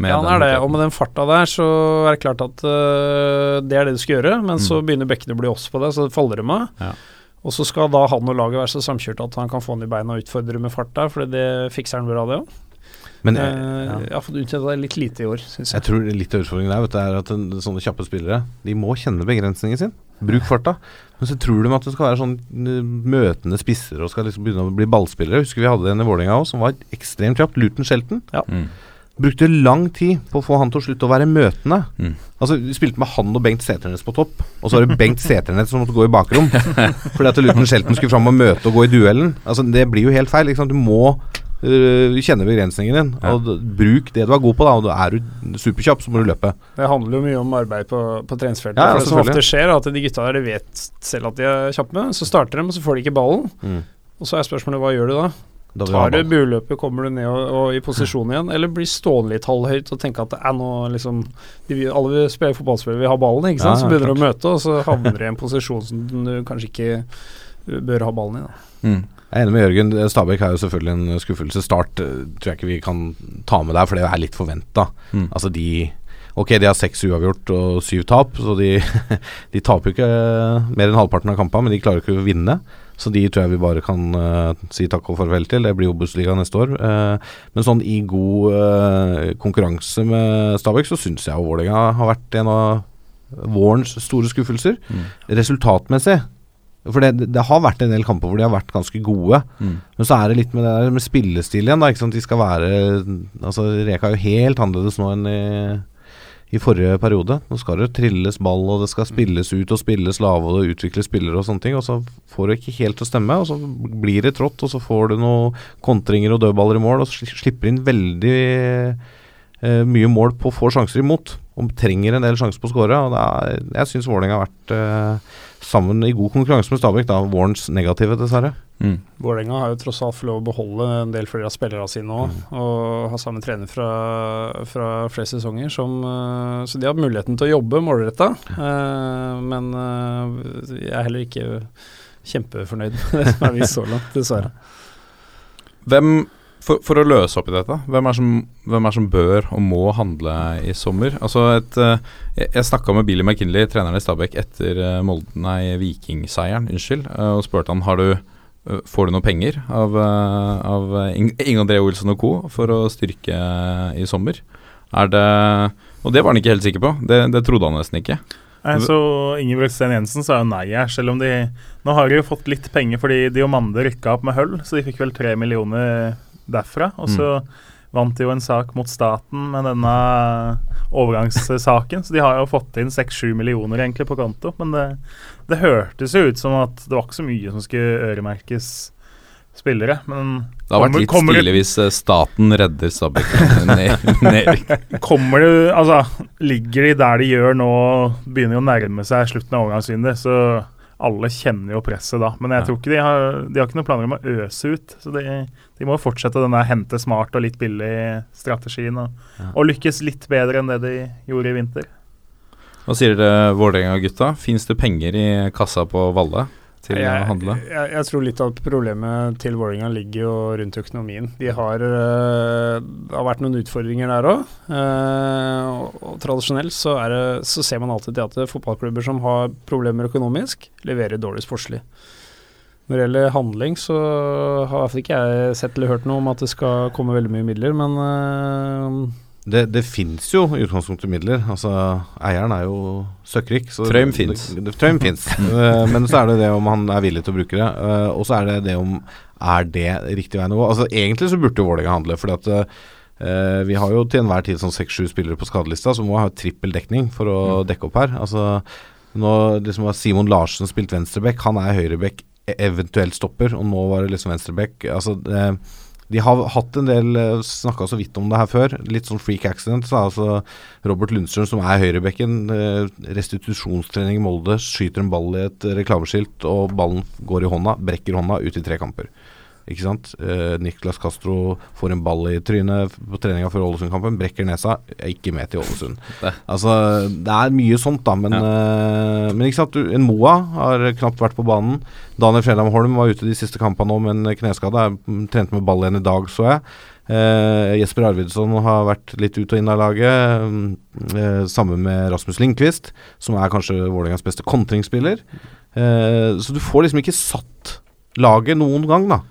Ja, han er det. Og med den farta der, så er det klart at uh, det er det du skal gjøre. Men så begynner bekkene å bli oss på det, så det faller de av. Ja. Og så skal da han og laget være så samkjørt at han kan få han i beina og utfordre med fart der, for det fikser han bra, det òg. Men Eh, jeg, ja. Jeg har fått utnytta det litt lite i år, syns jeg jeg. tror litt av utfordringen der vet du, er at en, sånne kjappe spillere De må kjenne begrensningen sin. Bruk farta. Men så tror de at det skal være sånn eh, møtende spisser og skal liksom begynne å bli ballspillere. Jeg husker vi hadde en i Vålerenga òg som var ekstremt kjapt. Luton Shelton. Mm. Brukte lang tid på å få han til å slutte å være møtende. Mm. Altså Vi spilte med han og Bengt Seternes på topp, og så var det Bengt Seternes som måtte gå i bakrom. Fordi at Luton Shelton skulle fram og møte og gå i duellen. Altså Det blir jo helt feil. Ikke sant? Du må øh, kjenne begrensningen din. Ja. Og Bruk det du er god på, da. Og er du superkjapp, så må du løpe. Det handler jo mye om arbeid på, på treningsfeltet. Ja, ja, for det som ofte skjer, er at de gutta der de vet selv at de er kjappe, så starter de, og så får de ikke ballen. Og så er spørsmålet hva gjør du da? Da du Tar du bueløpet, kommer du ned og, og i posisjon igjen, eller blir stående litt halvhøyt og tenker at det er noe liksom de, Alle vi spiller fotballspillere vil ha ballen, ikke sant? Ja, så begynner du å møte, og så havner du i en posisjon som du kanskje ikke bør ha ballen i. Da. Mm. Jeg er enig med Jørgen. Stabæk er jo selvfølgelig en skuffelse. Start eh, tror jeg ikke vi kan ta med der, for det er litt forventa. Mm. Altså de Ok, de har seks uavgjort og syv tap, så de, de taper jo ikke eh, mer enn halvparten av kampene, men de klarer ikke å vinne. Så de tror jeg vi bare kan uh, si takk og farvel til. Det blir Obos-liga neste år. Uh, men sånn i god uh, konkurranse med Stabæk, så syns jeg Vålerenga har vært en av vårens store skuffelser. Mm. Resultatmessig for det, det har vært en del kamper hvor de har vært ganske gode. Mm. Men så er det litt med det der med spillestil igjen. da, ikke sant? De skal være Altså Reka er jo helt annerledes nå enn i, i forrige periode. Nå skal det trilles ball, og det skal spilles ut og spilles lave og utvikles spillere og sånne ting. Og så får du ikke helt til å stemme, og så blir det trått, og så får du noen kontringer og dødballer i mål, og så sli- slipper inn veldig eh, mye mål på få sjanser imot. Og trenger en del sjanser på å skåre. Jeg syns Vålerenga har vært eh, sammen i god konkurranse med Stabæk, da. Vårens negative, dessverre. Mm. Vålerenga har jo tross alt fått lov å beholde en del flere av spillerne sine òg, og har samme trener fra, fra flere sesonger, som, uh, så de har muligheten til å jobbe målretta. Uh, men uh, jeg er heller ikke kjempefornøyd med det som er vist så langt, dessverre. Hvem, for, for å løse opp i dette, hvem er, som, hvem er som bør og må handle i sommer? Altså et, eh, jeg jeg snakka med Billy McKinley, treneren i Stabæk, etter eh, Vikingseieren, unnskyld, eh, og spurte han har du Får du noe penger av, av Ing- Inge André Olsen og co. for å styrke i sommer? Er det Og det var han ikke helt sikker på. Det, det trodde han nesten ikke. Nei, så Ingebrigtsen Jensen sa jo nei her, selv om de Nå har de jo fått litt penger fordi Diomande rykka opp med høll, så de fikk vel tre millioner derfra. Og så vant de jo en sak mot staten med denne overgangssaken, så de har jo fått inn seks-sju millioner egentlig på konto. Men det, det hørtes jo ut som at det var ikke så mye som skulle øremerkes spillere. Men Det har vært litt kommer stilig hvis eh, staten redder Stabæk nedrykk. kommer du Altså, ligger de der de gjør nå, begynner jo å nærme seg slutten av overgangsvinduet, så alle kjenner jo presset da. Men jeg tror ikke de har De har ikke noen planer om å øse ut. Så de, de må fortsette den der hente smart og litt billig-strategien og, Ja. og lykkes litt bedre enn det de gjorde i vinter. Hva sier dere Vålerenga-gutta? Fins det penger i kassa på Valle til å handle? Jeg, jeg tror litt av problemet til Vålerenga ligger jo rundt økonomien. De har, eh, det har vært noen utfordringer der òg. og, og tradisjonelt så, det, så ser man alltid til at fotballklubber som har problemer økonomisk, leverer dårlig sportslig. Når det gjelder handling, så har i hvert fall ikke jeg sett eller hørt noe om at det skal komme veldig mye midler, men eh, Det, det fins jo i utgangspunktet midler. Altså, eieren er jo søkkrik. Trøym fins. Trøym fins. Eh, men så er det det om han er villig til å bruke det. eh, og så er det det om er det riktig veien å gå. Altså, egentlig så burde jo Vålerenga handle. fordi at Uh, vi har jo til enhver tid sånn seks-sju spillere på skadelista, så må vi ha trippel dekning for å dekke opp her. Altså, nå liksom har Simon Larsen spilt venstreback, han er høyreback, e- eventuelt stopper, og nå var det liksom venstreback. Altså, det, de har hatt en del Snakka så vidt om det her før. Litt sånn freak accident. Så altså Robert Lundstrøm, som er høyrebekken, eh, restitusjonstrening i Molde, skyter en ball i et reklameskilt, og ballen går i hånda, brekker hånda, ut i tre kamper. Ikke sant? Eh, Niklas Castro får en ball i trynet på treninga før Ålesund-kampen, brekker nesa, er ikke med til Ålesund. Det. Altså, det er mye sånt, da, men, eh, men ikke sant? En Moa har knapt vært på banen. Daniel Fredheim Holm var ute de siste kampene nå med en kneskade. Mm, trente med ball igjen i dag, så jeg. Eh, Jesper Arvidsson har vært litt ut og inn av laget. mm, Eh, sammen med Rasmus Lindqvist, som er kanskje Vålerengas beste kontringsspiller. Eh, så du får liksom ikke satt laget noen gang, da.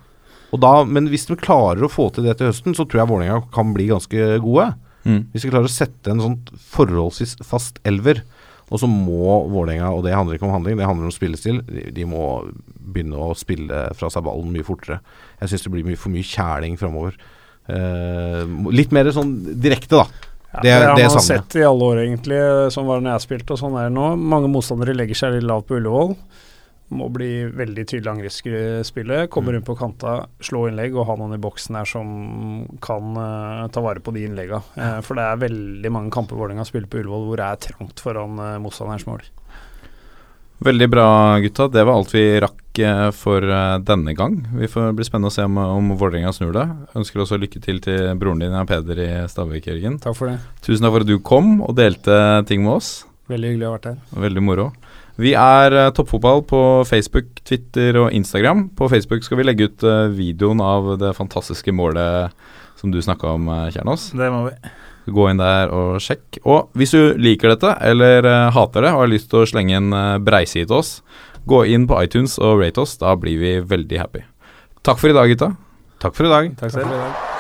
Og da. Men hvis de klarer å få til det til høsten, så tror jeg Vålerenga kan bli ganske gode. Mm. Hvis de klarer å sette en sånn forholdsvis fast elver, og så må Vålerenga, og det handler ikke om handling, det handler om spillestil, de, de må begynne å spille fra seg ballen mye fortere. Jeg syns det blir mye, for mye kjæling framover. Eh, litt mer sånn direkte, da. Ja, Det- har det man sett i alle år, egentlig. Sånn var det når jeg spilte, og sånn er det nå. Mange motstandere legger seg litt lavt på Ullevål. Må bli veldig tydelig angrepsspillet. Komme Mm. rundt på kanta, slå innlegg og ha noen i boksen her som kan uh, ta vare på de innlegga. Uh, for det er veldig mange kamper Vålerenga spiller på Ullevål hvor det er trangt foran uh, motstanderens mål. Veldig bra, gutta. Det var alt vi rakk for denne gang. Vi får bli spennende å se om, om Vålerenga snur det. Ønsker også lykke til til broren din, Peder, i Stavik, Jørgen. Takk for det. Tusen takk for at du kom og delte ting med oss. Veldig hyggelig å ha vært her. Veldig moro. Vi er uh, Toppfotball på Facebook, Twitter og Instagram. På Facebook skal vi legge ut uh, videoen av det fantastiske målet som du snakka om, uh, Kjernås. Det må vi. Gå inn der og sjekk. Og hvis du liker dette, eller hater det og har lyst til å slenge en uh, breiside til oss, gå inn på iTunes og rate oss. Da blir vi veldig happy. Takk for i dag, gutta. Takk for i dag. Takk selv.